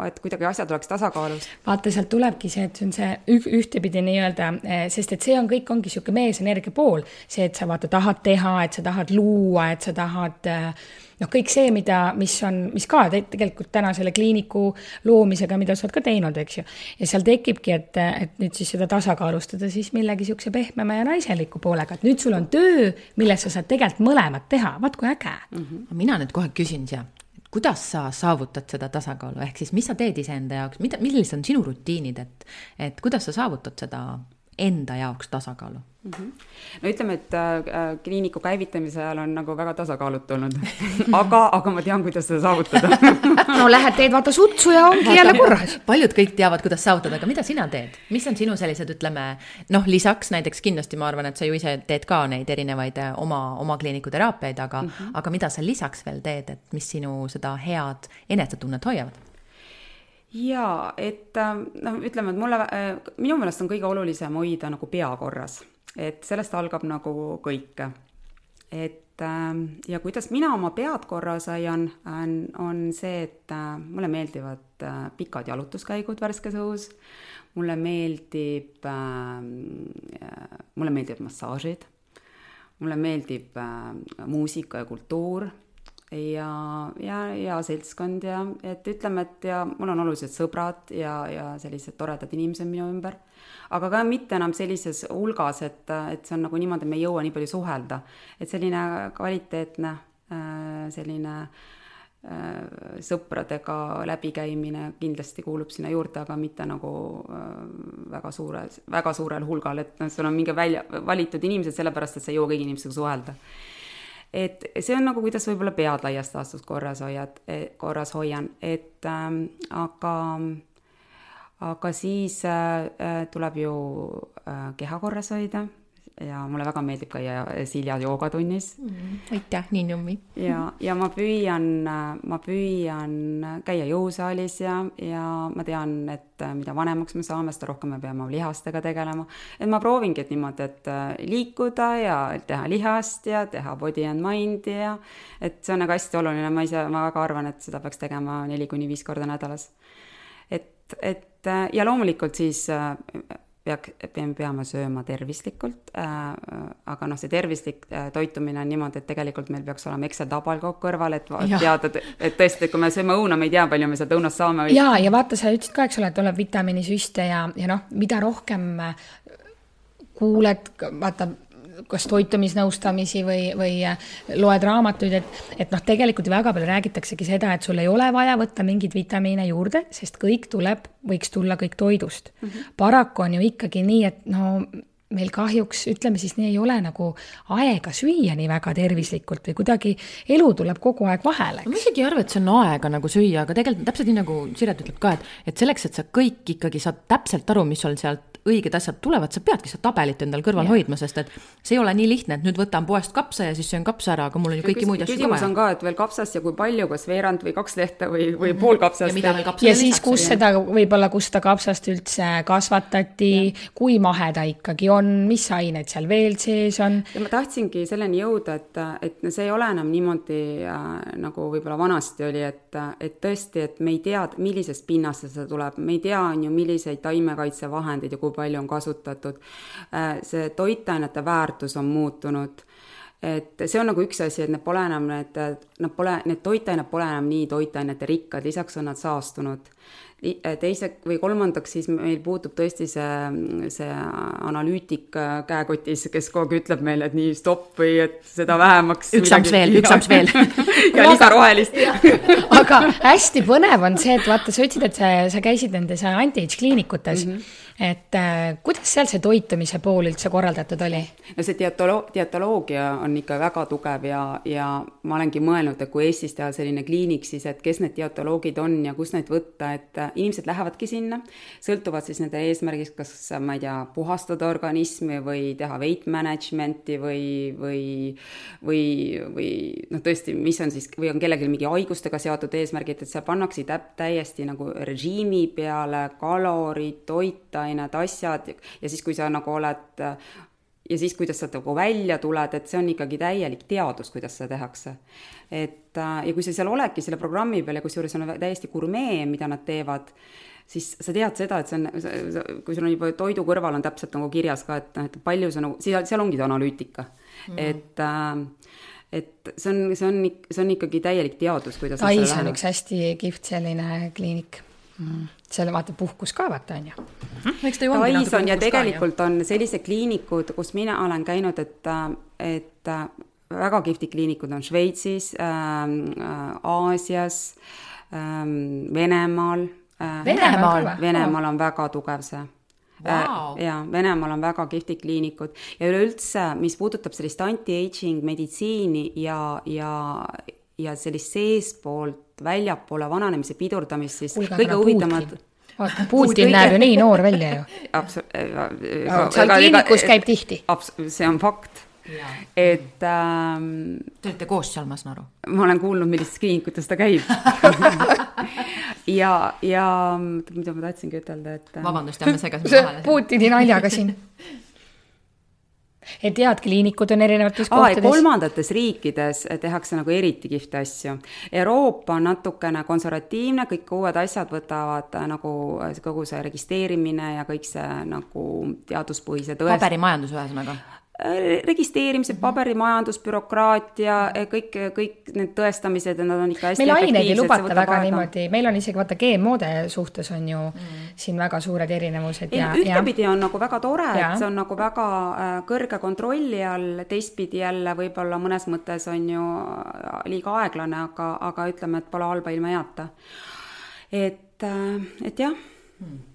[SPEAKER 3] et kuidagi asjad oleks tasakaalus.
[SPEAKER 1] vaata, sealt tulebki see, et see on see ühtepidi nii-öelda, eh, sest et see on kõik, ongi niisugune meesenergia pool, see, et sa vaata tahad teha, et sa tahad luua, et sa tahad äh, noh, kõik see, mida, mis on, mis ka tegelikult täna selle kliiniku loomisega, mida sa oled ka teinud, eks ju. ja seal tekibki, et, et nüüd siis seda tasakaalustada siis millegi niisuguse pehmema ja naiseliku poolega, et nüüd sul on töö, milles sa saad tegelikult mõlemat teha, vaat kui äge
[SPEAKER 2] mm. -hmm. mina nüüd kohe küsin siia, kuidas sa saavutad seda tasakaalu, ehk siis mis sa teed iseenda jaoks, mida, millised on sinu rutiinid, et, et kuidas sa saavutad seda enda jaoks tasakaalu mm? -hmm.
[SPEAKER 3] no ütleme, et äh, kliiniku käivitamise ajal on nagu väga tasakaalutu olnud aga, aga ma tean, kuidas seda saavutada
[SPEAKER 1] no lähed, teed vaata sutsu ja ongi jälle korras.
[SPEAKER 2] paljud kõik teavad, kuidas saavutada, aga mida sina teed, mis on sinu sellised, ütleme noh, lisaks näiteks kindlasti ma arvan, et sa ju ise teed ka neid erinevaid äh, oma, oma kliiniku teraapiaid, aga mm, -hmm. aga mida sa lisaks veel teed, et mis sinu seda head enesetunnet hoiavad?
[SPEAKER 3] jaa, et ähm, noh, ütleme, et mulle, äh, minu meelest on kõige olulisem hoida nagu pea korras, et sellest algab nagu kõik. et ähm, ja kuidas mina oma pead korras hoian, on, on see, et äh, mulle meeldivad äh, pikad jalutuskäigud värskes õhus, mulle meeldib, ähm, mulle meeldivad massaažid. Mulle meeldib äh, muusika ja kultuur ja, ja hea seltskond ja et ütleme, et ja mul on olulised sõbrad ja, ja sellised toredad inimesed minu ümber. aga ka mitte enam sellises hulgas, et, et see on nagu niimoodi, me ei jõua nii palju suhelda. et selline kvaliteetne äh, selline äh, sõpradega läbikäimine kindlasti kuulub sinna juurde, aga mitte nagu äh, väga suure, väga suurel hulgal, et noh, sul on mingi välja, valitud inimesed sellepärast, et sa ei jõua kõigi inimestega suhelda et see on nagu, kuidas võib-olla pead laias laastus korras hoiad, korras hoian, et ähm, aga, aga siis äh, äh, tuleb ju äh, keha korras hoida ja mulle väga meeldib käia Silja joogatunnis
[SPEAKER 2] mm,. aitäh, Niinumi!
[SPEAKER 3] ja, ja ma püüan, ma püüan käia jõusaalis ja, ja ma tean, et mida vanemaks me saame, seda rohkem me peame lihastega tegelema. et ma proovingi, et niimoodi, et liikuda ja teha lihast ja teha body and mind'i ja et see on nagu hästi oluline, ma ise, ma väga arvan, et seda peaks tegema neli kuni viis korda nädalas. et, et ja loomulikult siis peaks, me peame sööma tervislikult äh,, aga noh, see tervislik äh, toitumine on niimoodi, et tegelikult meil peaks olema Excel tabel kogu kõrval, et teada, et tõesti, kui me sööme õuna, me ei tea, palju me sealt õunast saame
[SPEAKER 1] või.... jaa, ja vaata, sa ütlesid ka, eks ole, et tuleb vitamiinisüste ja, ja noh, mida rohkem kuuled, vaata kas toitumisnõustamisi või, või äh, loed raamatuid, et, et noh, tegelikult väga palju räägitaksegi seda, et sul ei ole vaja võtta mingeid vitamiine juurde, sest kõik tuleb, võiks tulla kõik toidust mm. -hmm. paraku on ju ikkagi nii, et no meil kahjuks, ütleme siis nii, ei ole nagu aega süüa nii väga tervislikult või kuidagi elu tuleb kogu aeg vahele.
[SPEAKER 2] ma isegi ei arva, et see on aega nagu süüa, aga tegelikult täpselt nii nagu Siret ütleb ka, et, et selleks, et sa kõik ikkagi saad täpselt aru, mis sul sealt õiged asjad tulevad, sa peadki seda tabelit endal kõrval ja. hoidma, sest et see ei ole nii lihtne, et nüüd võtan poest kapsa ja siis söön kapsa ära, aga mul on ju kõiki muid asju
[SPEAKER 3] ka vaja. küsimus on ka, et veel kapsast ja kui palju, kas veerand või kaks lehte või, või mm pool kapsast.
[SPEAKER 1] ja, ja siis, kus seda võib-olla, kus seda kapsast üldse kasvatati, kui mahe ta ikkagi on, mis ained seal veel sees on.
[SPEAKER 3] ja ma tahtsingi selleni jõuda, et, et see ei ole enam niimoodi äh, nagu võib-olla vanasti oli, et, et tõesti, et me ei tea, millisest pinnast see tuleb, me ei tea, on ju, milliseid taimekaitsevahendeid ja kui palju on kasutatud. Äh, see toitainete väärtus on muutunud et see on nagu üks asi, et need pole enam need, nad pole, need toitained pole enam nii toitainete rikkad, lisaks on nad saastunud. Äh, teise või kolmandaks siis meil puutub tõesti see, see analüütik äh, käekotis, kes kogu aeg ütleb meile, et nii stopp või et seda vähemaks.
[SPEAKER 2] üks amps veel, üks amps veel
[SPEAKER 3] ja lisarohelist
[SPEAKER 1] aga hästi põnev on see, et vaata, sa ütlesid, et sa, sa käisid nendes anti-age kliinikutes mm. -hmm et äh, kuidas seal see toitumise pool üldse korraldatud oli?
[SPEAKER 3] no see dietolo-, dietoloogia on ikka väga tugev ja, ja ma olengi mõelnud, et kui Eestis teha selline kliinik, siis et kes need dietoloogid on ja kust neid võtta, et äh, inimesed lähevadki sinna, sõltuvad siis nende eesmärgist, kas ma ei tea, puhastada organismi või teha weight management'i või, või või, või noh, tõesti, mis on siis, või on kellelgi mingi haigustega seotud eesmärgid, et seal pannakse täp-, täiesti nagu režiimi peale kalorid, toitained, asjad ja siis, kui sa nagu oled ja siis, kuidas sa nagu välja tuled, et see on ikkagi täielik teadus, kuidas seda tehakse. et ja kui sa seal oledki selle programmi peal ja kusjuures on täiesti gurmee, mida nad teevad, siis sa tead seda, et see on, kui sul on juba toidu kõrval on täpselt nagu kirjas ka, et noh, et palju sa nagu, seal, seal ongi analüütika mm, -hmm. et äh, et see on, see on, see on ikkagi täielik teadus, kuidas
[SPEAKER 1] Tais on üks hästi kihvt selline kliinik mm.. seal vaata puhkus ka vaata on ju.
[SPEAKER 3] Mm.. eks ta ju ongi Tais on ja tegelikult ka, on sellised kliinikud, kus mina olen käinud, et, et äh, väga kihvtid kliinikud on Šveitsis ähm, äh,, Aasias ähm,, Venemaal
[SPEAKER 1] äh,. Venemaal?
[SPEAKER 3] Venemaal on väga tugev see. Wow.. Äh, ja Venemaal on väga kihvtid kliinikud. Ja üleüldse, mis puudutab sellist anti-aging meditsiini ja, ja, ja sellist seestpoolt väljapoole vananemise pidurdamist, siis Ulga, kõige huvitavamad
[SPEAKER 1] vaata, Putin näeb ju nii noor välja ju. seal kliinikus käib tihti.
[SPEAKER 3] see on fakt et ähm,.
[SPEAKER 2] Te olete koos seal, ma saan aru?
[SPEAKER 3] ma olen kuulnud, millistes kliinikutes ta käib ja, ja mida ma tahtsingi ütelda, et.
[SPEAKER 2] Äh, vabandust, jah, me segasime
[SPEAKER 1] vahele. Putini naljaga siin et head kliinikud on erinevates Aa, kohtades.
[SPEAKER 3] kolmandates riikides tehakse nagu eriti kihvte asju. Euroopa on natukene konservatiivne, kõik uued asjad võtavad äh, nagu kogu see registreerimine ja kõik see nagu teaduspõhise
[SPEAKER 2] tõest-. paberimajandus ühesõnaga
[SPEAKER 3] registreerimised, paberimajandus, bürokraatia, kõik, kõik need tõestamised, nad on ikka hästi
[SPEAKER 1] meil aineid ei lubata väga niimoodi, meil on isegi vaata GMO-de suhtes on ju mm. Siin väga suured erinevused
[SPEAKER 3] ja. ühtepidi ja... on nagu väga tore, et see on nagu väga äh, kõrge kontrolli all, teistpidi jälle võib-olla mõnes mõttes on ju äh, liiga aeglane, aga, aga ütleme, et pole halba ilma heata. et, äh, et jah mm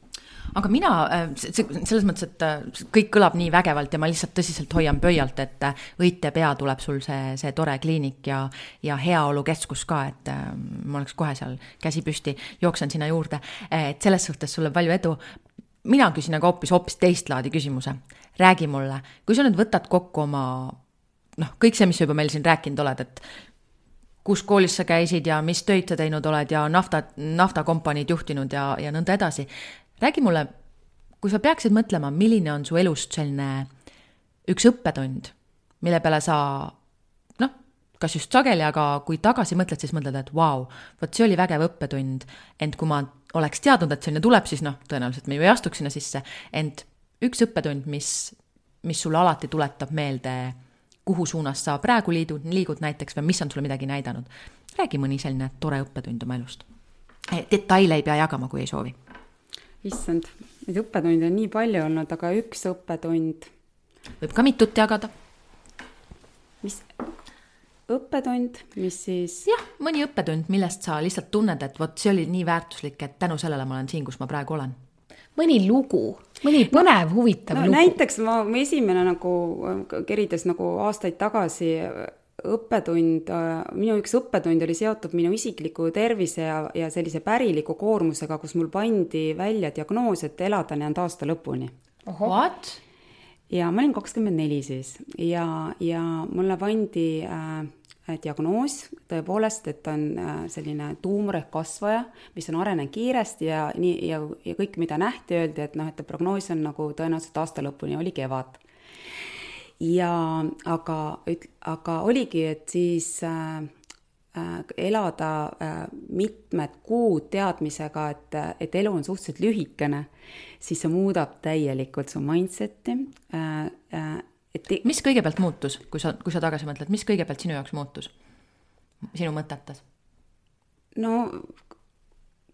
[SPEAKER 2] aga mina, äh, selles mõttes, et äh, kõik kõlab nii vägevalt ja ma lihtsalt tõsiselt hoian pöialt, et äh, õite pea tuleb sul see, see tore kliinik ja, ja heaolukeskus ka, et ma oleks kohe seal käsi püsti, jooksen sinna juurde. et selles suhtes sulle palju edu. mina küsin aga hoopis, hoopis teist laadi küsimuse. räägi mulle, kui sa nüüd võtad kokku oma noh, kõik see, mis sa juba meil siin rääkinud oled, et kus koolis sa käisid ja mis töid sa teinud oled ja nafta, naftakompaniid juhtinud ja, ja nõnda edasi räägi mulle, kui sa peaksid mõtlema, milline on su elust selline üks õppetund, mille peale sa noh, kas just sageli, aga kui tagasi mõtled, siis mõtled, et vau wow,, vot see oli vägev õppetund, ent kui ma oleks teadnud, et selline tuleb, siis noh, tõenäoliselt me ju ei astuks sinna sisse, ent üks õppetund, mis, mis sulle alati tuletab meelde, kuhu suunas sa praegu liidud, liigud näiteks või mis on sulle midagi näidanud. räägi mõni selline tore õppetund oma elust. detaile ei pea jagama, kui ei soovi
[SPEAKER 3] issand, neid õppetunde on nii palju olnud, aga üks õppetund.
[SPEAKER 2] võib ka mitut jagada.
[SPEAKER 3] mis, õppetund, mis siis?
[SPEAKER 2] jah, mõni õppetund, millest sa lihtsalt tunned, et vot see oli nii väärtuslik, et tänu sellele ma olen siin, kus ma praegu olen.
[SPEAKER 1] mõni lugu, mõni põnev no,, huvitav no, lugu.
[SPEAKER 3] näiteks ma, esimene nagu kerides nagu aastaid tagasi õppetund, minu üks õppetund oli seotud minu isikliku tervise ja, ja sellise päriliku koormusega, kus mul pandi välja diagnoos, et elada neljanda aasta lõpuni.
[SPEAKER 2] What?
[SPEAKER 3] ja ma olin kakskümmend neli siis ja, ja mulle pandi äh, diagnoos tõepoolest, et on äh, selline tuumor ehk kasvaja, mis on arenenud kiiresti ja nii, ja, ja kõik, mida nähti, öeldi, et noh, et prognoos on nagu tõenäoliselt aasta lõpuni, oli kevad ja aga, aga oligi, et siis äh, äh, elada äh, mitmed kuud teadmisega, et, et elu on suhteliselt lühikene, siis see muudab täielikult su mindset'i äh,.
[SPEAKER 2] Et mis kõigepealt muutus, kui sa, kui sa tagasi mõtled, mis kõigepealt sinu jaoks muutus, sinu mõtetes?
[SPEAKER 3] no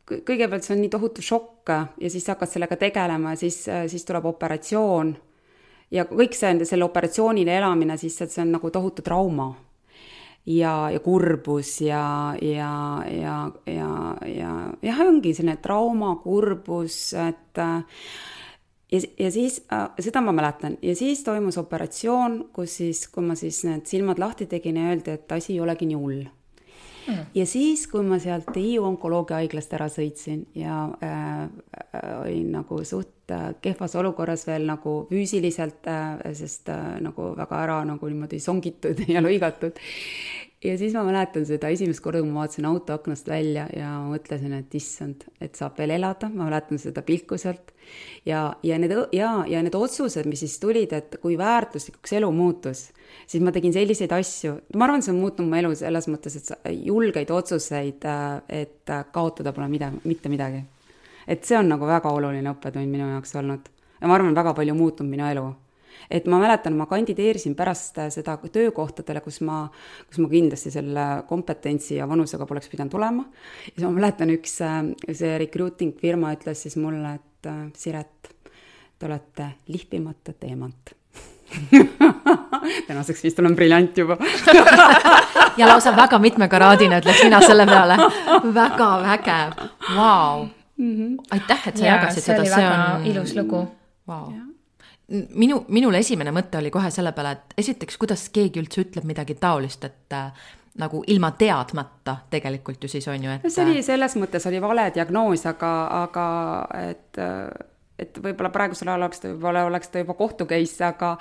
[SPEAKER 3] kõigepealt see on nii tohutu šokk ja siis sa hakkad sellega tegelema, siis, siis tuleb operatsioon ja kõik see, selle operatsioonile elamine, siis see on nagu tohutu trauma. ja, ja kurbus ja, ja, ja, ja, ja jah, ongi selline trauma, kurbus, et ja, ja siis seda ma mäletan, ja siis toimus operatsioon, kus siis, kui ma siis need silmad lahti tegin ja öeldi, et asi ei olegi nii hull mm.. ja siis, kui ma sealt Hiiu onkoloogia haiglast ära sõitsin ja äh, äh, olin nagu suht äh, kehvas olukorras veel nagu füüsiliselt äh,, sest äh, nagu väga ära nagu niimoodi songitud ja lõigatud. Ja siis ma mäletan seda esimest korda, kui ma vaatasin auto aknast välja ja mõtlesin, et issand, et saab veel elada, ma mäletan seda pilku sealt. ja, ja need ja, ja need otsused, mis siis tulid, et kui väärtuslikuks elu muutus siis ma tegin selliseid asju, ma arvan, see on muutnud mu elu selles mõttes, et julgeid otsuseid, äh, et äh, kaotada pole midagi, mitte midagi. et see on nagu väga oluline õppetund minu jaoks olnud ja ma arvan, väga palju muutnud minu elu et ma mäletan, ma kandideerisin pärast äh, seda töökohtadele, kus ma, kus ma kindlasti selle kompetentsi ja vanusega poleks pidanud olema. ja siis ma mäletan, üks see recruiting firma ütles siis mulle, et Siret, te olete lihvimata teemant tänaseks vist olen briljant juba
[SPEAKER 2] ja lausa väga mitmekaraadine, ütleks mina selle peale. väga vägev, vau. Mhm. aitäh, et sa ja, jagasid seda,
[SPEAKER 1] see on. ilus lugu
[SPEAKER 2] wow.. Minu, minul esimene mõte oli kohe selle peale, et esiteks, kuidas keegi üldse ütleb midagi taolist, et äh, nagu ilma teadmata tegelikult ju siis on ju, et.
[SPEAKER 3] see oli selles mõttes oli vale diagnoos, aga, aga et äh, et võib-olla praegusel ajal oleks ta võib-olla, oleks ta juba kohtu case, aga,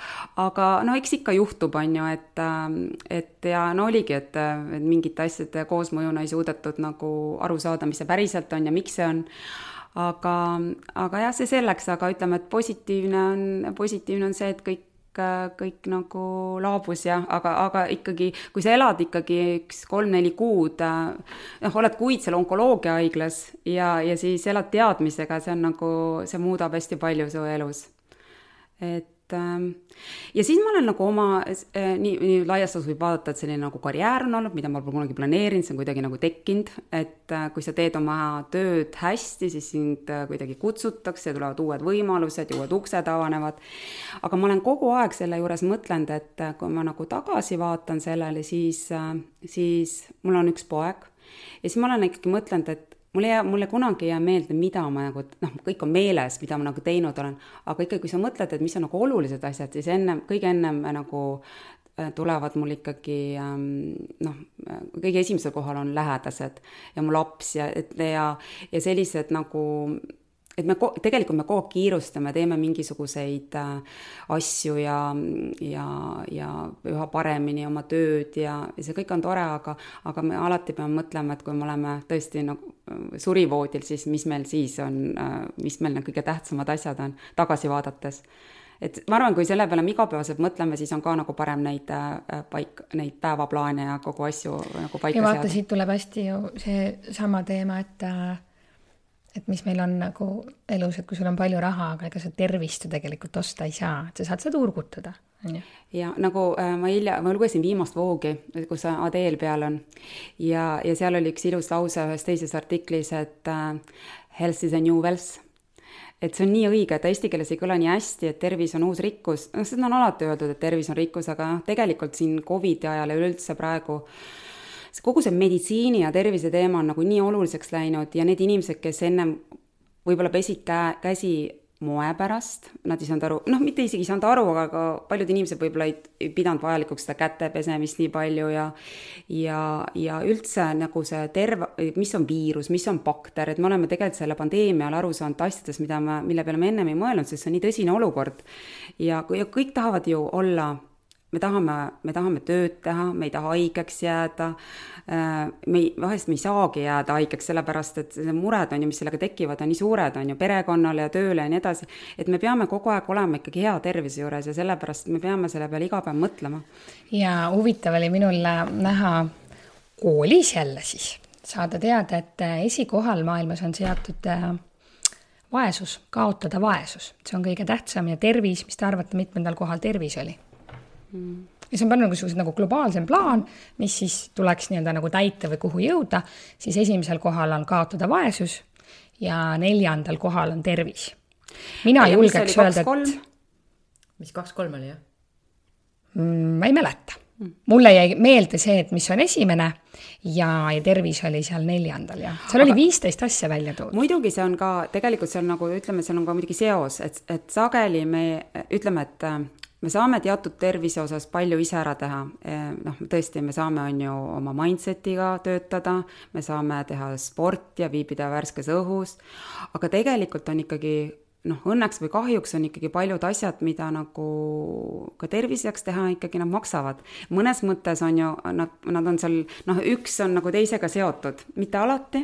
[SPEAKER 3] aga no eks ikka juhtub, on ju, et, ähm, et ja no oligi, et, et mingite asjade koosmõjuna ei suudetud nagu aru saada, mis see päriselt on ja miks see on. Aga, aga jah, see selleks, aga ütleme, et positiivne on, positiivne on see, et kõik kõik nagu laabus ja aga, aga ikkagi, kui sa elad ikkagi üks kolm-neli kuud, noh, oled kuid seal onkoloogiahaiglas ja, ja siis elad teadmisega, see on nagu, see muudab hästi palju su elus. et ja siis ma olen nagu oma, äh, nii, nii laias laastus võib vaadata, et selline nagu karjäär on olnud, mida ma pole kunagi planeerinud, see on kuidagi nagu tekkinud, et äh, kui sa teed oma tööd hästi, siis sind äh, kuidagi kutsutakse, tulevad uued võimalused ja uued uksed avanevad. aga ma olen kogu aeg selle juures mõtlenud, et kui ma nagu tagasi vaatan sellele, siis, siis mul on üks poeg ja siis ma olen ikkagi mõtlenud, et mul ei jää, mulle kunagi ei jää meelde, mida ma nagu, noh, kõik on meeles, mida ma nagu teinud olen, aga ikkagi, kui sa mõtled, et mis on nagu olulised asjad, siis ennem, kõige ennem nagu äh, tulevad mul ikkagi ähm, noh, kõige esimesel kohal on lähedased ja mu laps ja, ja, ja sellised nagu et me ko-, tegelikult me kogu aeg kiirustame, teeme mingisuguseid äh, asju ja, ja, ja üha paremini oma tööd ja, ja see kõik on tore, aga, aga me alati peame mõtlema, et kui me oleme tõesti nagu surivoodil, siis mis meil siis on, äh, mis meil need kõige tähtsamad asjad on, tagasi vaadates et ma arvan, kui selle peale me igapäevaselt mõtleme, siis on ka nagu parem neid äh, paik, neid päevaplaane ja kogu asju nagu paika
[SPEAKER 1] seada. ja vaata, siit tuleb hästi ju seesama teema, et äh et mis meil on nagu elus, et kui sul on palju raha, aga ega sa tervist ju tegelikult osta ei saa, et sa saad seda turgutada, on ju.
[SPEAKER 3] ja nagu äh, ma hilja, ma lugesin viimast voogi, kus Adeel peal on. Ja, ja seal oli üks ilus lause ühes teises artiklis, et äh, health is a new wealth. Et see on nii õige, et eesti keeles ei kõla nii hästi, et tervis on uus rikkus, noh, seda on alati öeldud, et tervis on rikkus, aga noh, tegelikult siin Covidi ajal ja üleüldse praegu äh, kogu see meditsiini ja tervise teema on nagu nii oluliseks läinud ja need inimesed, kes ennem võib-olla pesid käe, käsi moe pärast, nad ei saanud aru, noh, mitte isegi ei saanud aru, aga ka paljud inimesed võib-olla ei pidanud vajalikuks seda käte pesemist nii palju ja ja, ja üldse nagu see terve, mis on viirus, mis on bakter, et me oleme tegelikult selle pandeemia ajal aru saanud asjadest, mida me, mille peale me ennem ei mõelnud, sest see on nii tõsine olukord. ja, ja kõik tahavad ju olla me tahame, me tahame tööd teha, me ei taha haigeks jääda, äh, me ei, vahest me ei saagi jääda haigeks, sellepärast et mured on ju, mis sellega tekivad, on nii suured, on ju, perekonnale ja tööle ja nii edasi, et me peame kogu aeg olema ikkagi hea tervise juures ja sellepärast me peame selle peale iga päev mõtlema.
[SPEAKER 1] ja huvitav oli minul näha koolis jälle siis, saada teada, et esikohal maailmas on seatud äh, vaesus, kaotada vaesus, see on kõige tähtsam ja tervis, mis te arvate, mitmendal kohal tervis oli? Ja see on palju niisugused nagu globaalsem plaan, mis siis tuleks nii-öelda nagu täita või kuhu jõuda, siis esimesel kohal on kaotada vaesus ja neljandal kohal on tervis. mina ja julgeks öelda, et.
[SPEAKER 2] mis kaks-kolm oli, jah
[SPEAKER 1] mm,? ma ei mäleta mulle jäi meelde see, et mis on esimene ja, ja tervis oli seal neljandal ja seal Aga, oli viisteist asja välja toodud.
[SPEAKER 3] muidugi see on ka, tegelikult see on nagu ütleme, seal on ka muidugi seos, et, et sageli me ütleme, et me saame teatud tervise osas palju ise ära teha, eh, noh, tõesti, me saame, on ju, oma mindset'iga töötada, me saame teha sporti ja viibida värskes õhus, aga tegelikult on ikkagi noh, õnneks või kahjuks on ikkagi paljud asjad, mida nagu ka terviseks teha, ikkagi nad maksavad. mõnes mõttes on ju, nad, nad on seal, noh, üks on nagu teisega seotud, mitte alati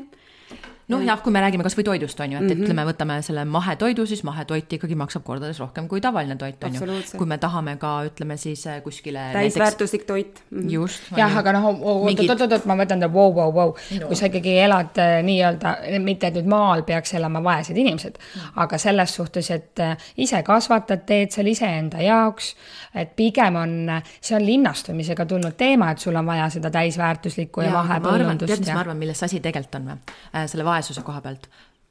[SPEAKER 2] noh, jah, kui me räägime kasvõi toidust, on ju, et mm, -hmm. ütleme, võtame selle mahetoidu, siis mahetoit ikkagi maksab kordades rohkem kui tavaline toit, on ju. kui me tahame ka, ütleme siis äh, kuskile
[SPEAKER 3] täisväärtuslik toit
[SPEAKER 2] mm. -hmm. just.
[SPEAKER 1] jah, aga noh, oot-oot-oot, ma mõtlen, et vau, vau, vau, kui sa ikkagi elad äh, nii-öelda, mitte et nüüd maal peaks elama vaesed inimesed mm, -hmm. aga selles suhtes, et äh, ise kasvatad, teed seal iseenda jaoks, et pigem on, see on linnastumisega tulnud teema, et sul on vaja seda täisväärtuslikku ja, ja mahepõllundust.
[SPEAKER 2] tead, mis ma arvan, milles asi tegelikult on või? selle vaesuse vaesuse koha pealt.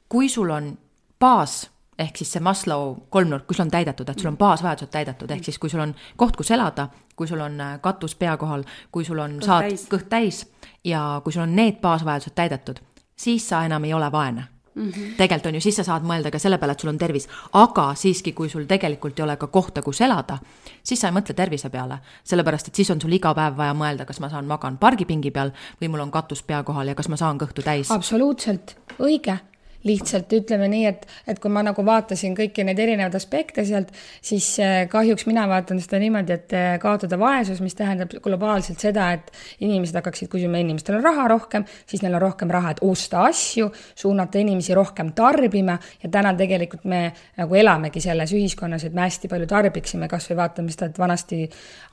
[SPEAKER 2] kui sul on baas ehk siis see Maslow kolmnurk, kui sul on täidetud, et sul on baasvajadused täidetud, ehk siis kui sul on koht, kus elada, kui sul on äh, katus pea kohal, kui sul on, saad täis. kõht täis ja kui sul on need baasvajadused täidetud, siis sa enam ei ole vaene Mm -hmm. tegelikult on ju, siis sa saad mõelda ka selle peale, et sul on tervis, aga siiski, kui sul tegelikult ei ole ka kohta, kus elada, siis sa ei mõtle tervise peale, sellepärast et siis on sul iga päev vaja mõelda, kas ma saan, magan pargipingi peal või mul on katus pea kohal ja kas ma saan kõhtu täis.
[SPEAKER 1] absoluutselt, õige lihtsalt ütleme nii, et, et kui ma nagu vaatasin kõiki neid erinevaid aspekte sealt, siis äh, kahjuks mina vaatan seda niimoodi, et äh, kaotada vaesus, mis tähendab globaalselt seda, et inimesed hakkaksid küsima, inimestel on raha rohkem, siis neil on rohkem raha, et osta asju, suunata inimesi rohkem tarbima ja täna tegelikult me nagu elamegi selles ühiskonnas, et me hästi palju tarbiksime, kas või vaatame seda, et vanasti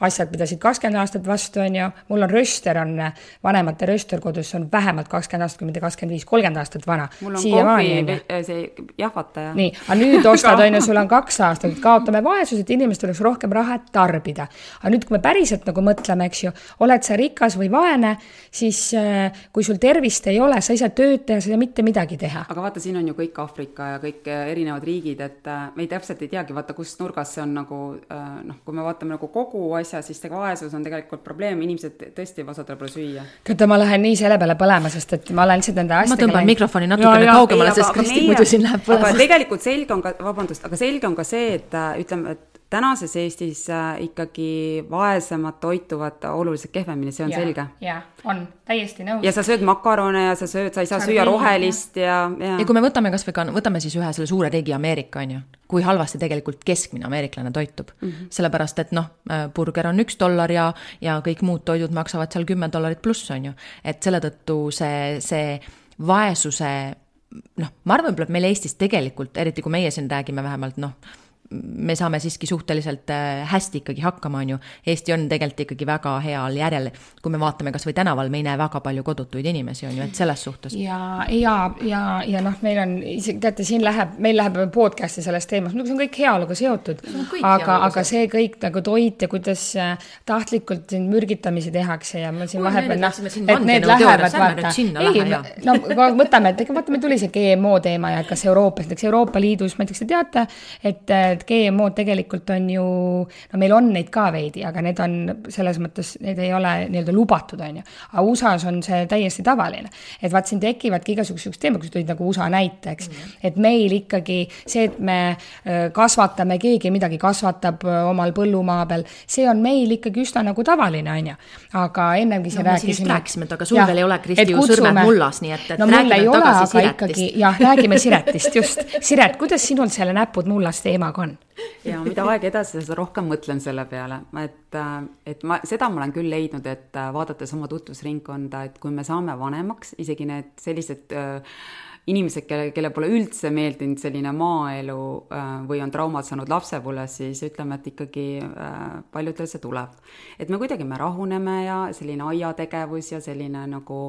[SPEAKER 1] asjad pidasid kakskümmend aastat vastu, on ju, mul on rööster, on vanemate rööster kodus, on vähemalt kakskümmend aastat, kui mitte kakskümmend viis, kolmkümmend aastat vana. siiamaani siiamaani, on ju.
[SPEAKER 3] see jahvataja.
[SPEAKER 1] nii, aga nüüd ostad, on ju, sul on kaks aastat, kaotame vaesuse, et inimestel oleks rohkem raha, et tarbida. aga nüüd, kui me päriselt nagu mõtleme, eks ju, oled sa rikas või vaene, siis äh, kui sul tervist ei ole, sa ei saa tööd teha, sa ei saa mitte midagi teha.
[SPEAKER 3] aga vaata, siin on ju kõik Aafrika ja kõik äh, erinevad riigid, et äh, me ei täpselt ei teagi, vaata, kust nurgast see on nagu noh, kui me vaatame nagu kogu asja, siis see vaesus on tegelikult probleem, inimesed tõesti osadel pole süüa.
[SPEAKER 1] teate, ma lähen nii selle peale põlema, sest et ma olen lihtsalt nende
[SPEAKER 2] ma
[SPEAKER 1] asjadega
[SPEAKER 2] tõmban
[SPEAKER 1] läinud-
[SPEAKER 2] mikrofoni natukene kaugemale, sest Kristi muidu siin läheb
[SPEAKER 3] aga
[SPEAKER 2] põlema.
[SPEAKER 3] tegelikult selge on ka, vabandust, aga selge on ka see, et äh, ütleme, et tänases Eestis äh, ikkagi vaesemad toituvad oluliselt kehvemini, see on
[SPEAKER 1] Jaa,
[SPEAKER 3] selge.
[SPEAKER 1] jaa, on, täiesti nõus.
[SPEAKER 3] ja sa sööd makarone ja sa sööd, sa ei saa süüa
[SPEAKER 1] Sardiine,
[SPEAKER 3] rohelist ja, ja
[SPEAKER 2] ja kui me võtame kasvõi ka, võtame siis ühe selle suure riigi Ameerika, on ju, kui halvasti tegelikult keskmine ameeriklane toitub mm. -hmm. sellepärast, et noh, burger on üks dollar ja, ja kõik muud toidud maksavad seal kümme dollarit pluss, on ju. et selle tõttu see, see vaesuse noh, ma arvan, võib-olla meil Eestis tegelikult, eriti kui meie siin räägime vähemalt noh, me saame siiski suhteliselt äh, hästi ikkagi hakkama, on ju. Eesti on tegelikult ikkagi väga heal järjel, kui me vaatame kasvõi tänaval, me ei näe väga palju kodutuid inimesi, on ju, et selles suhtes.
[SPEAKER 1] ja, ja, ja, ja noh, meil on isegi teate, siin läheb, meil läheb podcast'i sellest teemast, no see on kõik heaoluga seotud. aga, aga see kõik nagu toit ja kuidas äh, tahtlikult siin mürgitamisi tehakse ja ma siin
[SPEAKER 2] Oi,
[SPEAKER 1] vahepeal noh, et need
[SPEAKER 2] vandenõuteoorias,
[SPEAKER 1] lähevad vaata. ei, no võtame, et ega vaata, meil tuli see GMO teema ja kas Euroopas, näiteks Euroopa Liidus, ma ei tea, kas te teate, et, et GMO-d tegelikult on ju, no meil on neid ka veidi, aga need on selles mõttes, need ei ole nii-öelda lubatud, on ju. aga USA-s on see täiesti tavaline. et vaat siin tekivadki igasugused teemad, kui sa tõid nagu USA näite, eks mm. -hmm. et meil ikkagi see, et me äh, kasvatame, keegi midagi kasvatab äh, omal põllumaa peal, see on meil ikkagi üsna nagu tavaline, on ju. aga ennemgi siin
[SPEAKER 2] No
[SPEAKER 1] rääkisime.
[SPEAKER 2] rääkisime, et aga sul veel ei ole, Kristi, ju sõrmed mullas, nii et- et
[SPEAKER 1] no
[SPEAKER 2] räägime tagasi
[SPEAKER 1] aga
[SPEAKER 2] Siretist.
[SPEAKER 1] ikkagi jah, räägime Siretist, just. Siret, kuidas sinul selle näpud mullas teemaga on?
[SPEAKER 3] Ja mida aeg edasi, seda rohkem mõtlen selle peale, et, et ma, seda ma olen küll leidnud, et vaadates oma tutvusringkonda, et kui me saame vanemaks, isegi need sellised äh, inimesed, kelle, kelle pole üldse meeldinud selline maaelu äh, või on traumad saanud lapsepõlves, siis ütleme, et ikkagi äh, paljudel see tuleb. et me kuidagi, me rahuneme ja selline aiategevus ja selline nagu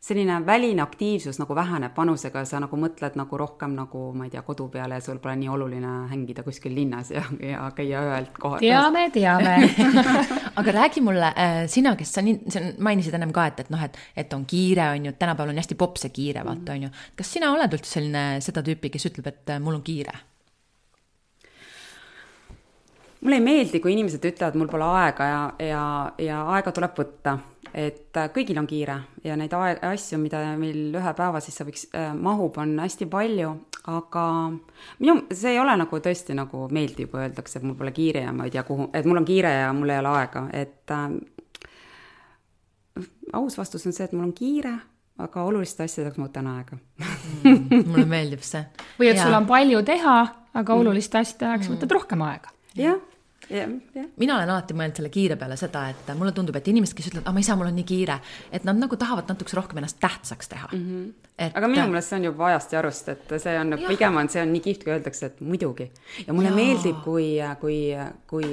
[SPEAKER 3] selline väline aktiivsus nagu väheneb vanusega, sa nagu mõtled nagu rohkem nagu ma ei tea, kodu peale ja sul pole nii oluline hängida kuskil linnas ja, ja käia ühelt kohalt.
[SPEAKER 1] teame, teame
[SPEAKER 2] aga räägi mulle äh,, sina, kes sa nii, sa mainisid ennem ka, et, et noh, et, et on kiire, on ju, tänapäeval on hästi popp see kiire, vaata, on ju. kas sina oled üldse selline seda tüüpi, kes ütleb, et äh, mul on kiire?
[SPEAKER 3] Mulle ei meeldi, kui inimesed ütlevad, mul pole aega ja, ja, ja aega tuleb võtta. et äh, kõigil on kiire ja neid aeg, asju, mida meil ühe päeva sisse võiks äh,, mahub, on hästi palju, aga minu, see ei ole nagu tõesti nagu meeldiv, kui öeldakse, et mul pole kiire ja ma ei tea, kuhu, et mul on kiire ja mul ei ole aega, et äh, aus vastus on see, et mul on kiire, aga oluliste asjadeks ma võtan aega
[SPEAKER 2] mm, mulle meeldib see.
[SPEAKER 1] või et ja. sul on palju teha, aga oluliste asjade ajaks võtad rohkem aega.
[SPEAKER 3] jah jah, jah.
[SPEAKER 2] mina olen alati mõelnud selle kiire peale seda, et mulle tundub, et inimesed, kes ütlevad, ah ma ei saa, mul on nii kiire, et nad nagu tahavad natukese rohkem ennast tähtsaks teha mm.
[SPEAKER 3] -hmm. Et... aga minu meelest see on juba ajast ja arust, et see on, pigem on, see on nii kihvt, kui öeldakse, et muidugi. ja mulle ja. meeldib, kui, kui, kui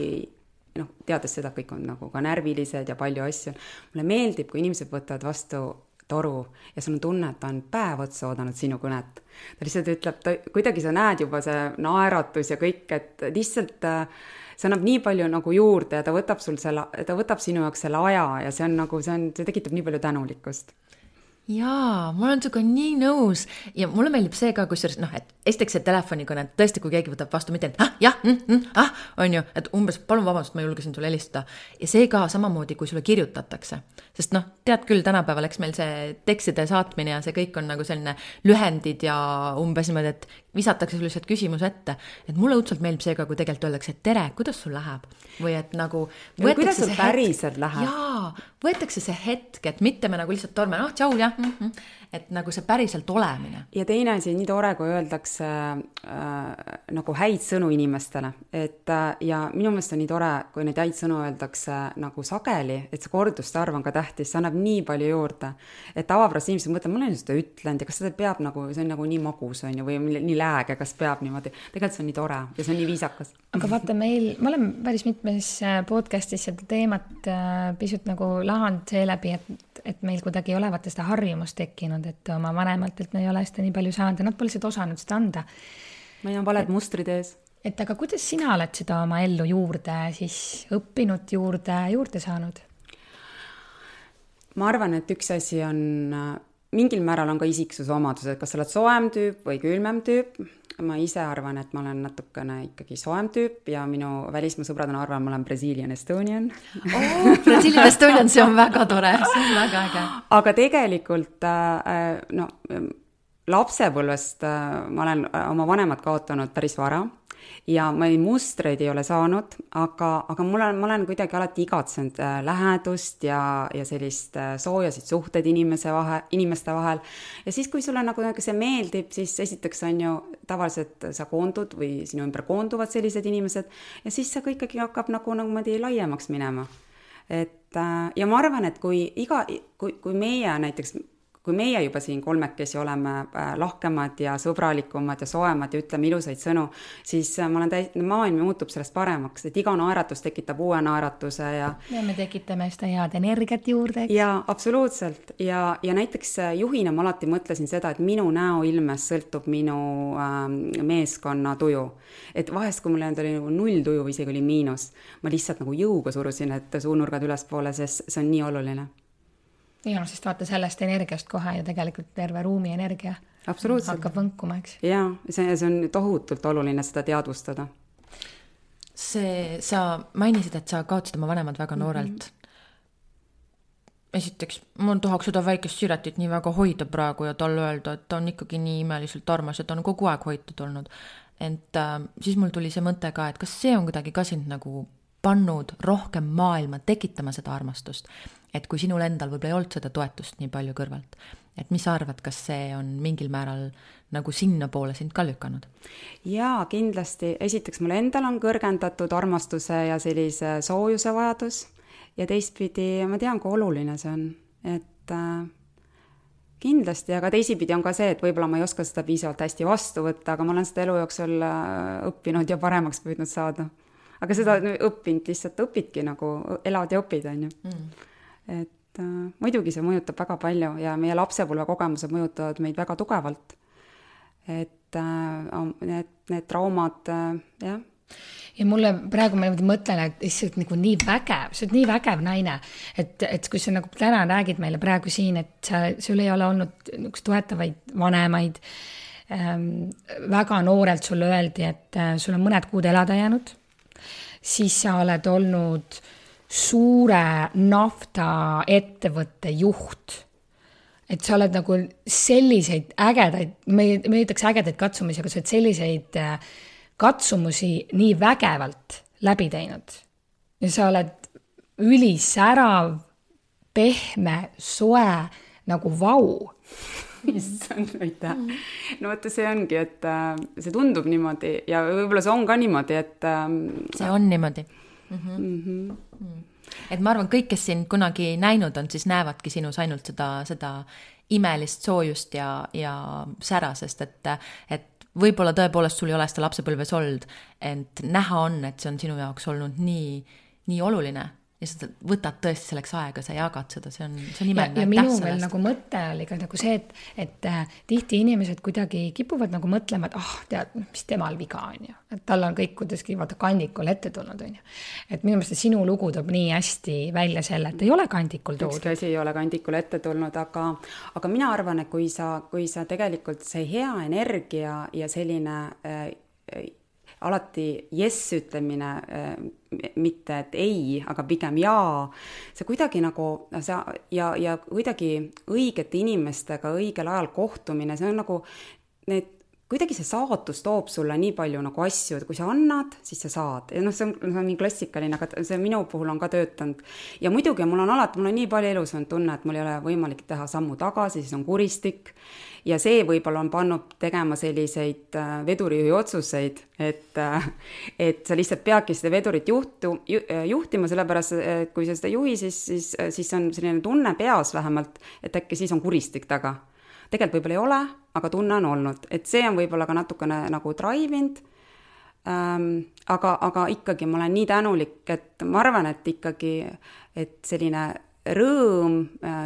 [SPEAKER 3] noh, teades seda, kõik on nagu ka närvilised ja palju asju, mulle meeldib, kui inimesed võtavad vastu toru ja sul on tunne, et ta on päev otsa oodanud sinu kõnet. ta lihtsalt ütleb, ta, kuidagi sa näed juba see naeratus ja kõik, et lihtsalt äh, see annab nii palju nagu juurde ja ta võtab sul selle, ta võtab sinu jaoks selle aja ja see on nagu, see on, see tekitab nii palju tänulikkust
[SPEAKER 2] jaa, ma olen sinuga nii nõus ja mulle meeldib see ka, kusjuures noh, et esiteks see telefonikõne, tõesti, kui keegi võtab vastu, mitte ah, jah mm,, mm, ah, on ju, et umbes palun vabandust, ma julgesin sulle helistada. ja see ka samamoodi, kui sulle kirjutatakse, sest noh, tead küll, tänapäeval, eks meil see tekstide saatmine ja see kõik on nagu selline lühendid ja umbes niimoodi, et visatakse sulle lihtsalt küsimus ette. et mulle õudselt meeldib see ka, kui tegelikult öeldakse, et tere, kuidas sul läheb või et nagu.
[SPEAKER 3] kuidas sul päriselt läheb?
[SPEAKER 2] jaa, võetakse see hetk, et mitte me nagu lihtsalt torme, noh, tšau, jah mm. -hmm. et nagu see päriselt olemine.
[SPEAKER 3] ja teine asi, nii tore, kui öeldakse äh, nagu häid sõnu inimestele, et äh, ja minu meelest on nii tore, kui neid häid sõnu öeldakse nagu sageli, et see korduste arv on ka tähtis, see annab nii palju juurde. et tavapäraselt inimesed mõtlevad, ma olen seda ütlenud ja kas seda peab nagu, see on nagu nii magus, on ju, või nii lääge, kas peab niimoodi. tegelikult see on nii tore ja see on nii viisakas.
[SPEAKER 1] aga vaata, meil, me oleme päris mitmes podcast'is seda teemat äh, pisut nagu lahanud seeläbi, et, et meil kuidagi ei ole vaata seda harjumust tekkinud, et oma vanematelt me ei ole seda nii palju saanud ja nad pole seda osanud seda anda.
[SPEAKER 3] meil on valed mustrid ees.
[SPEAKER 1] et aga kuidas sina oled seda oma ellu juurde siis õppinud, juurde, juurde saanud?
[SPEAKER 3] ma arvan, et üks asi on, mingil määral on ka isiksuse omadused, kas sa oled soojem tüüp või külmem tüüp, ma ise arvan, et ma olen natukene ikkagi soojem tüüp ja minu välismaa sõbrad on arvanud, ma olen Brazilian Estonian
[SPEAKER 2] oh,. Brazilian Estonian, see on väga tore, see on väga äge.
[SPEAKER 3] aga tegelikult äh, no lapsepõlvest äh, ma olen oma vanemad kaotanud päris vara ja ma ei, mustreid ei ole saanud, aga, aga mul on, ma olen kuidagi alati igatsenud äh, lähedust ja, ja sellist äh, soojasid suhteid inimese vahe, inimeste vahel. ja siis, kui sulle nagu, nagu see meeldib, siis esiteks on ju tavaliselt sa koondud või sinu ümber koonduvad sellised inimesed ja siis see kõik ikkagi hakkab nagu, nagu niimoodi laiemaks minema et äh, ja ma arvan, et kui iga, kui, kui meie näiteks kui meie juba siin kolmekesi oleme äh, lahkemad ja sõbralikumad ja soojemad ja ütleme ilusaid sõnu, siis äh, ma olen täis, maailm muutub sellest paremaks, et iga naeratus tekitab uue naeratuse ja
[SPEAKER 1] ja me tekitame seda head energiat juurde, eks.
[SPEAKER 3] jaa, absoluutselt. ja, ja näiteks äh, juhina ma alati mõtlesin seda, et minu näoilmest sõltub minu äh, meeskonna tuju. et vahest, kui mul ei olnud, oli nagu null tuju või isegi oli miinus, ma lihtsalt nagu jõuga surusin need suunurgad ülespoole, sest see on nii oluline
[SPEAKER 1] ja sest vaata sellest energiast kohe ju tegelikult terve ruumi energia hakkab võnkuma, eks.
[SPEAKER 3] jaa, see, see on tohutult oluline seda teadvustada.
[SPEAKER 2] see, sa mainisid, et sa kaotasid oma vanemad väga noorelt mm. -hmm esiteks, ma tahaks seda väikest Siretit nii väga hoida praegu ja talle öelda, et ta on ikkagi nii imeliselt armas ja ta on kogu aeg hoitud olnud. ent äh, siis mul tuli see mõte ka, et kas see on kuidagi ka sind nagu pannud rohkem maailma tekitama seda armastust et kui sinul endal võib-olla ei olnud seda toetust nii palju kõrvalt, et mis sa arvad, kas see on mingil määral nagu sinnapoole sind ka lükanud?
[SPEAKER 3] jaa, kindlasti, esiteks mul endal on kõrgendatud armastuse ja sellise soojuse vajadus ja teistpidi ma tean, kui oluline see on, et äh, kindlasti, aga teisipidi on ka see, et võib-olla ma ei oska seda piisavalt hästi vastu võtta, aga ma olen seda elu jooksul äh, õppinud ja paremaks püüdnud saada. aga seda õppinud lihtsalt õpidki nagu, elad ja õpid, on ju. Mm et äh, muidugi see mõjutab väga palju ja meie lapsepõlvekogemused mõjutavad meid väga tugevalt. et äh, need, need traumad äh,, jah
[SPEAKER 1] ja mulle praegu ma niimoodi mõtlen, et issand nagu nii vägev, sa oled nii vägev naine, et, et kui sa nagu täna räägid meile praegu siin, et sa, sul ei ole olnud niisuguseid toetavaid vanemaid ähm,. väga noorelt sulle öeldi, et äh, sul on mõned kuud elada jäänud, siis sa oled olnud äh, suure naftaettevõtte juht. et sa oled nagu selliseid ägedaid, me me ei ütleks ägedaid katsumusi, aga sa oled selliseid äh, katsumusi nii vägevalt läbi teinud. ja sa oled ülisärav, pehme, soe nagu vau
[SPEAKER 3] issand, aitäh. no vaata, see ongi, et äh, see tundub niimoodi ja võib-olla see on ka niimoodi, et äh,.
[SPEAKER 2] see on niimoodi mm. -hmm. Mm -hmm. et ma arvan, kõik, kes sind kunagi näinud on, siis näevadki sinus ainult seda, seda imelist soojust ja, ja sära, sest et, et võib-olla tõepoolest sul ei ole seda lapsepõlves olnud, ent näha on, et see on sinu jaoks olnud nii, nii oluline ja sa võtad tõesti selleks aega, sa jagad seda, see on, see on imeline.
[SPEAKER 1] ja, ja minu veel nagu mõte oli ka nagu see, et, et äh, tihti inimesed kuidagi kipuvad nagu mõtlema, et ah oh,, tead, mis temal viga on ju, et tal on kõik kuidagi vaata kandikul ette tulnud, on ju. et minu meelest sinu lugu toob nii hästi välja selle, et ei ole kandikul toodud.
[SPEAKER 3] ükski asi ei ole kandikul ette tulnud, aga, aga mina arvan, et kui sa, kui sa tegelikult see hea energia ja selline äh, alati jess ütlemine, äh, mitte et ei, aga pigem jaa, see kuidagi nagu see ja, ja kuidagi õigete inimestega õigel ajal kohtumine, see on nagu need kuidagi see saatus toob sulle nii palju nagu asju, et kui sa annad, siis sa saad ja noh, see on, see on nii klassikaline, aga see minu puhul on ka töötanud. ja muidugi mul on alati, mul on nii palju elus olnud tunne, et mul ei ole võimalik teha sammu tagasi, siis on kuristik ja see võib-olla on pannud tegema selliseid äh, vedurijuhi otsuseid, et, äh, et sa lihtsalt peadki seda vedurit juhtu, äh, juhtima, sellepärast et kui sa seda ei juhi, siis, siis, siis on selline tunne peas vähemalt, et äkki siis on kuristik taga. Tegelikult võib-olla ei ole, aga tunne on olnud, et see on võib-olla ka natukene nagu drive inud ähm,. aga, aga ikkagi ma olen nii tänulik, et ma arvan, et ikkagi, et selline rõõm,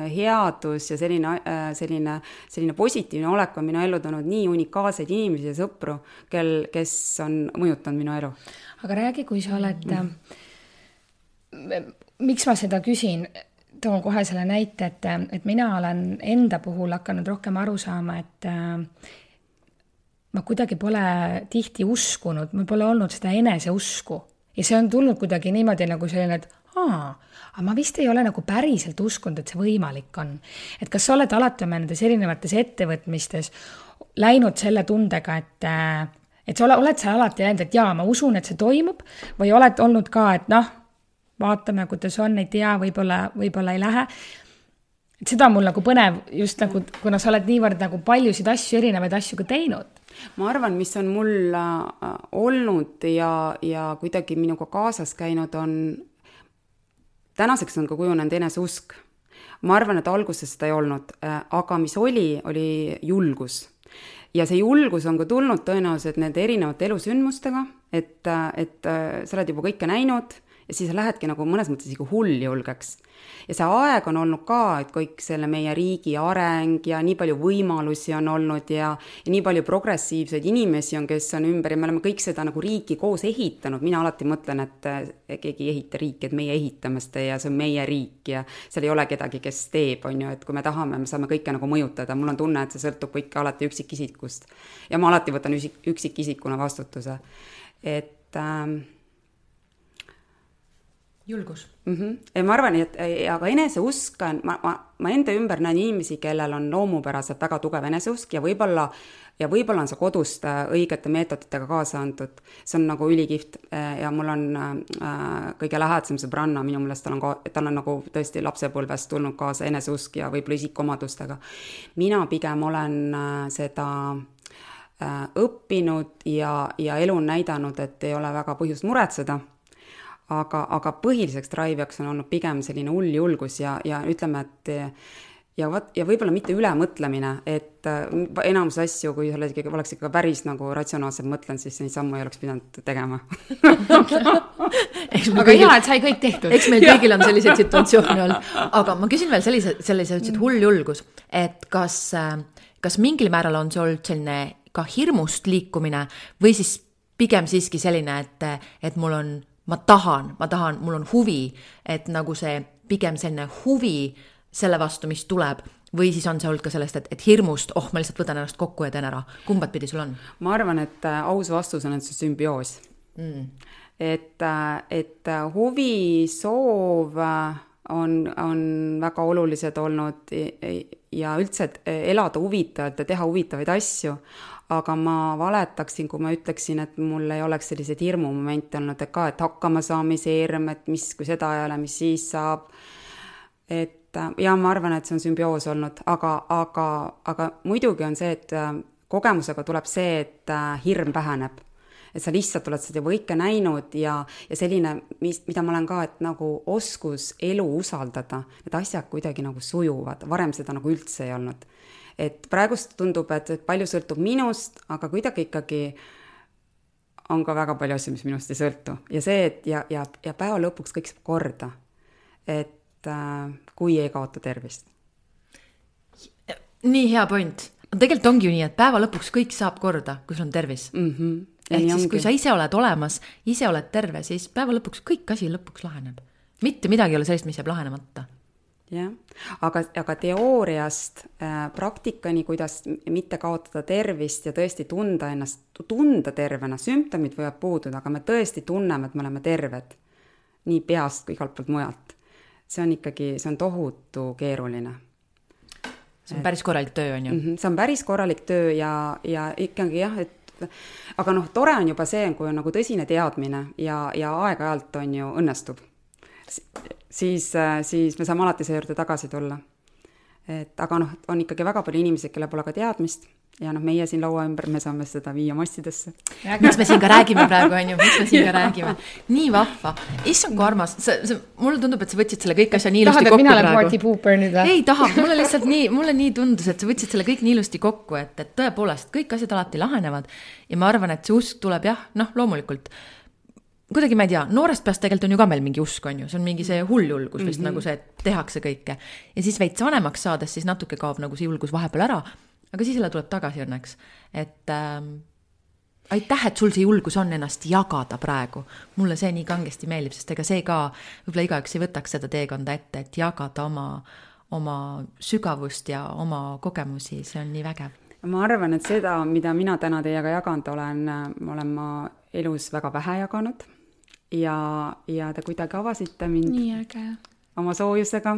[SPEAKER 3] headus ja selline, selline, selline positiivne olek on minu ellu toonud nii unikaalseid inimesi ja sõpru, kel, kes on mõjutanud minu elu.
[SPEAKER 1] aga räägi, kui sa oled mm, miks ma seda küsin toon kohe selle näite, et, et mina olen enda puhul hakanud rohkem aru saama, et äh, ma kuidagi pole tihti uskunud, mul pole olnud seda eneseusku ja see on tulnud kuidagi niimoodi nagu selline, et aa, aga ma vist ei ole nagu päriselt uskunud, et see võimalik on. et kas sa oled alati oma nendes erinevates ettevõtmistes läinud selle tundega, et et sa ole, oled sa alati läinud, et jaa, ma usun, et see toimub või oled olnud ka, et noh, vaatame, kuidas on, ei tea, võib-olla, võib-olla ei lähe. seda on mul nagu põnev just nagu, kuna sa oled niivõrd nagu paljusid asju, erinevaid asju ka teinud
[SPEAKER 3] ma arvan, mis on mul äh, olnud ja, ja kuidagi minuga kaasas käinud, on, tänaseks on ka kujunenud eneseusk. ma arvan, et alguses seda ei olnud, äh, aga mis oli, oli julgus. ja see julgus on ka tulnud tõenäoliselt nende erinevate elusündmustega, et, äh, et sa oled juba kõike näinud ja siis lähedki nagu mõnes mõttes isegi hulljulgeks ja see aeg on olnud ka, et kõik selle meie riigi areng ja nii palju võimalusi on olnud ja, ja nii palju progressiivseid inimesi on, kes on ümber ja me oleme kõik seda nagu riiki koos ehitanud, mina alati mõtlen, et keegi ei ehita riiki, et meie ehitame seda ja see on meie riik ja seal ei ole kedagi, kes teeb, on ju, et kui me tahame, me saame kõike nagu mõjutada, mul on tunne, et see sõltub kõik alati üksikisikust. ja ma alati võtan üksik, üksikisikuna vastutuse, et ähm,
[SPEAKER 2] julgus
[SPEAKER 3] mm. -hmm. ja ma arvan, et aga eneseusk on, ma, ma, ma enda ümber näen inimesi, kellel on loomupäraselt väga tugev eneseusk ja võib-olla ja võib-olla on see kodust äh, õigete meetoditega kaasa antud, see on nagu ülikihvt äh, ja mul on äh, kõige lähedasem sõbranna, minu meelest tal on ka, tal on nagu tõesti lapsepõlvest tulnud kaasa eneseusk ja võib-olla isikuomadustega. mina pigem olen äh, seda äh, õppinud ja, ja elu on näidanud, et ei ole väga põhjust muretseda aga, aga põhiliseks drive'iks on olnud pigem selline hull julgus ja, ja ütleme, et ja vot, ja võib-olla mitte ülemõtlemine, et äh, enamus asju, kui sa oled ikkagi, oleks ikka päris nagu ratsionaalselt mõtlenud, siis neid sammu ei oleks pidanud tegema.
[SPEAKER 1] Aga kõigil, hea, et sai kõik tehtud.
[SPEAKER 2] eks meil kõigil on selliseid situatsioone olnud, aga ma küsin veel sellise, sellise, ütlesid hull julgus, et kas, äh, kas mingil määral on see olnud selline ka hirmust liikumine või siis pigem siiski selline, et, et mul on ma tahan, ma tahan, mul on huvi, et nagu see pigem selline huvi selle vastu, mis tuleb, või siis on see olnud ka sellest, et, et hirmust, oh, ma lihtsalt võtan ennast kokku ja teen ära, kumbat pidi sul on?
[SPEAKER 3] ma arvan, et äh, aus vastus on, et see sümbioos. Mm.. et, äh, et äh, huvi, soov on, on väga olulised olnud ja üldse, et elada huvitavalt ja teha huvitavaid asju, aga ma valetaksin, kui ma ütleksin, et mul ei oleks selliseid hirmumomente olnud, et ka, et hakkamasaamise hirm, et mis, kui seda ei ole, mis siis saab. et ja ma arvan, et see on sümbioos olnud, aga, aga, aga muidugi on see, et äh, kogemusega tuleb see, et äh, hirm väheneb. Et sa lihtsalt oled seda kõike näinud ja, ja selline, mis, mida ma olen ka, et nagu oskus elu usaldada, need asjad kuidagi nagu sujuvad, varem seda nagu üldse ei olnud et praegust tundub, et palju sõltub minust, aga kuidagi ikkagi on ka väga palju asju, mis minust ei sõltu ja see, et ja, ja, ja päeva lõpuks kõik saab korda. et äh, kui ei kaota tervist.
[SPEAKER 2] nii hea point, tegelikult ongi ju nii, et päeva lõpuks kõik saab korda, kui sul on tervis mm. -hmm. ehk siis, kui sa ise oled olemas, ise oled terve, siis päeva lõpuks kõik asi lõpuks laheneb. mitte midagi ei ole sellist, mis jääb lahenemata
[SPEAKER 3] jah, aga, aga teooriast äh, praktikani, kuidas mitte kaotada tervist ja tõesti tunda ennast, tunda tervena, sümptomid võivad puududa, aga me tõesti tunneme, et me oleme terved. nii peast kui igalt poolt mujalt. see on ikkagi, see on tohutu keeruline.
[SPEAKER 2] see on päris korralik töö, on ju?
[SPEAKER 3] -hmm, see on päris korralik töö ja, ja ikkagi jah, et aga noh, tore on juba see, kui on nagu tõsine teadmine ja, ja aeg-ajalt on ju õnnestub siis, äh, siis me saame alati selle juurde tagasi tulla. et aga noh, on ikkagi väga palju inimesi, kellel pole ka teadmist ja noh, meie siin laua ümber, me saame seda viia massidesse.
[SPEAKER 2] miks me siin ka räägime praegu, on ju, miks me siin ka räägime. nii vahva, issand kui armas, sa, sa, mulle tundub, et sa võtsid selle kõik asja nii ilusti
[SPEAKER 1] tahad, kokku praegu. tahad, et mina olen party pooper nüüd
[SPEAKER 2] või? ei taha, mulle lihtsalt nii, mulle nii tundus, et sa võtsid selle kõik nii ilusti kokku, et, et tõepoolest kõik asjad alati lahenevad. ja ma arvan, et see usk tuleb jah, noh, loomulikult kuidagi ma ei tea, noorest peast tegelikult on ju ka meil mingi usk, on ju, see on mingi see hull julgus vist mm -hmm. nagu see, et tehakse kõike. ja siis veits vanemaks saades, siis natuke kaob nagu see julgus vahepeal ära, aga siis jälle tuleb tagasi õnneks, et ähm, aitäh, et sul see julgus on ennast jagada praegu. mulle see nii kangesti meeldib, sest ega see ka, võib-olla igaüks ei võtaks seda teekonda ette, et jagada oma, oma sügavust ja oma kogemusi, see on nii vägev.
[SPEAKER 3] ma arvan, et seda, mida mina täna teiega jaganud olen, olen ma elus väga vähe jaganud ja, ja te kuidagi avasite mind
[SPEAKER 1] nii äge.
[SPEAKER 3] oma soojusega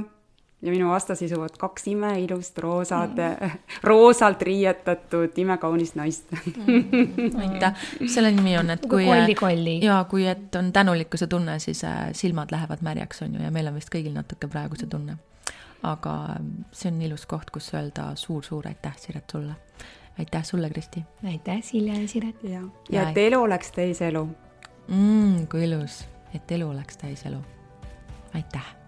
[SPEAKER 3] ja minu vastas istuvad kaks imeilust roosad mm., roosalt riietatud imekaunist naist
[SPEAKER 2] mm. aitäh, selle nimi on, et kui
[SPEAKER 1] kolli-kolli.
[SPEAKER 2] ja kui, et on tänulikkuse tunne, siis äh, silmad lähevad märjaks, on ju, ja meil on vist kõigil natuke praegu see tunne. aga ähm, see on ilus koht, kus öelda suur-suur aitäh, Siret, sulle. aitäh sulle, Kristi.
[SPEAKER 1] aitäh, Silja ja Siret.
[SPEAKER 3] ja, ja, ja et elu oleks teis elu
[SPEAKER 2] mm,. kui ilus, et elu oleks täis elu. aitäh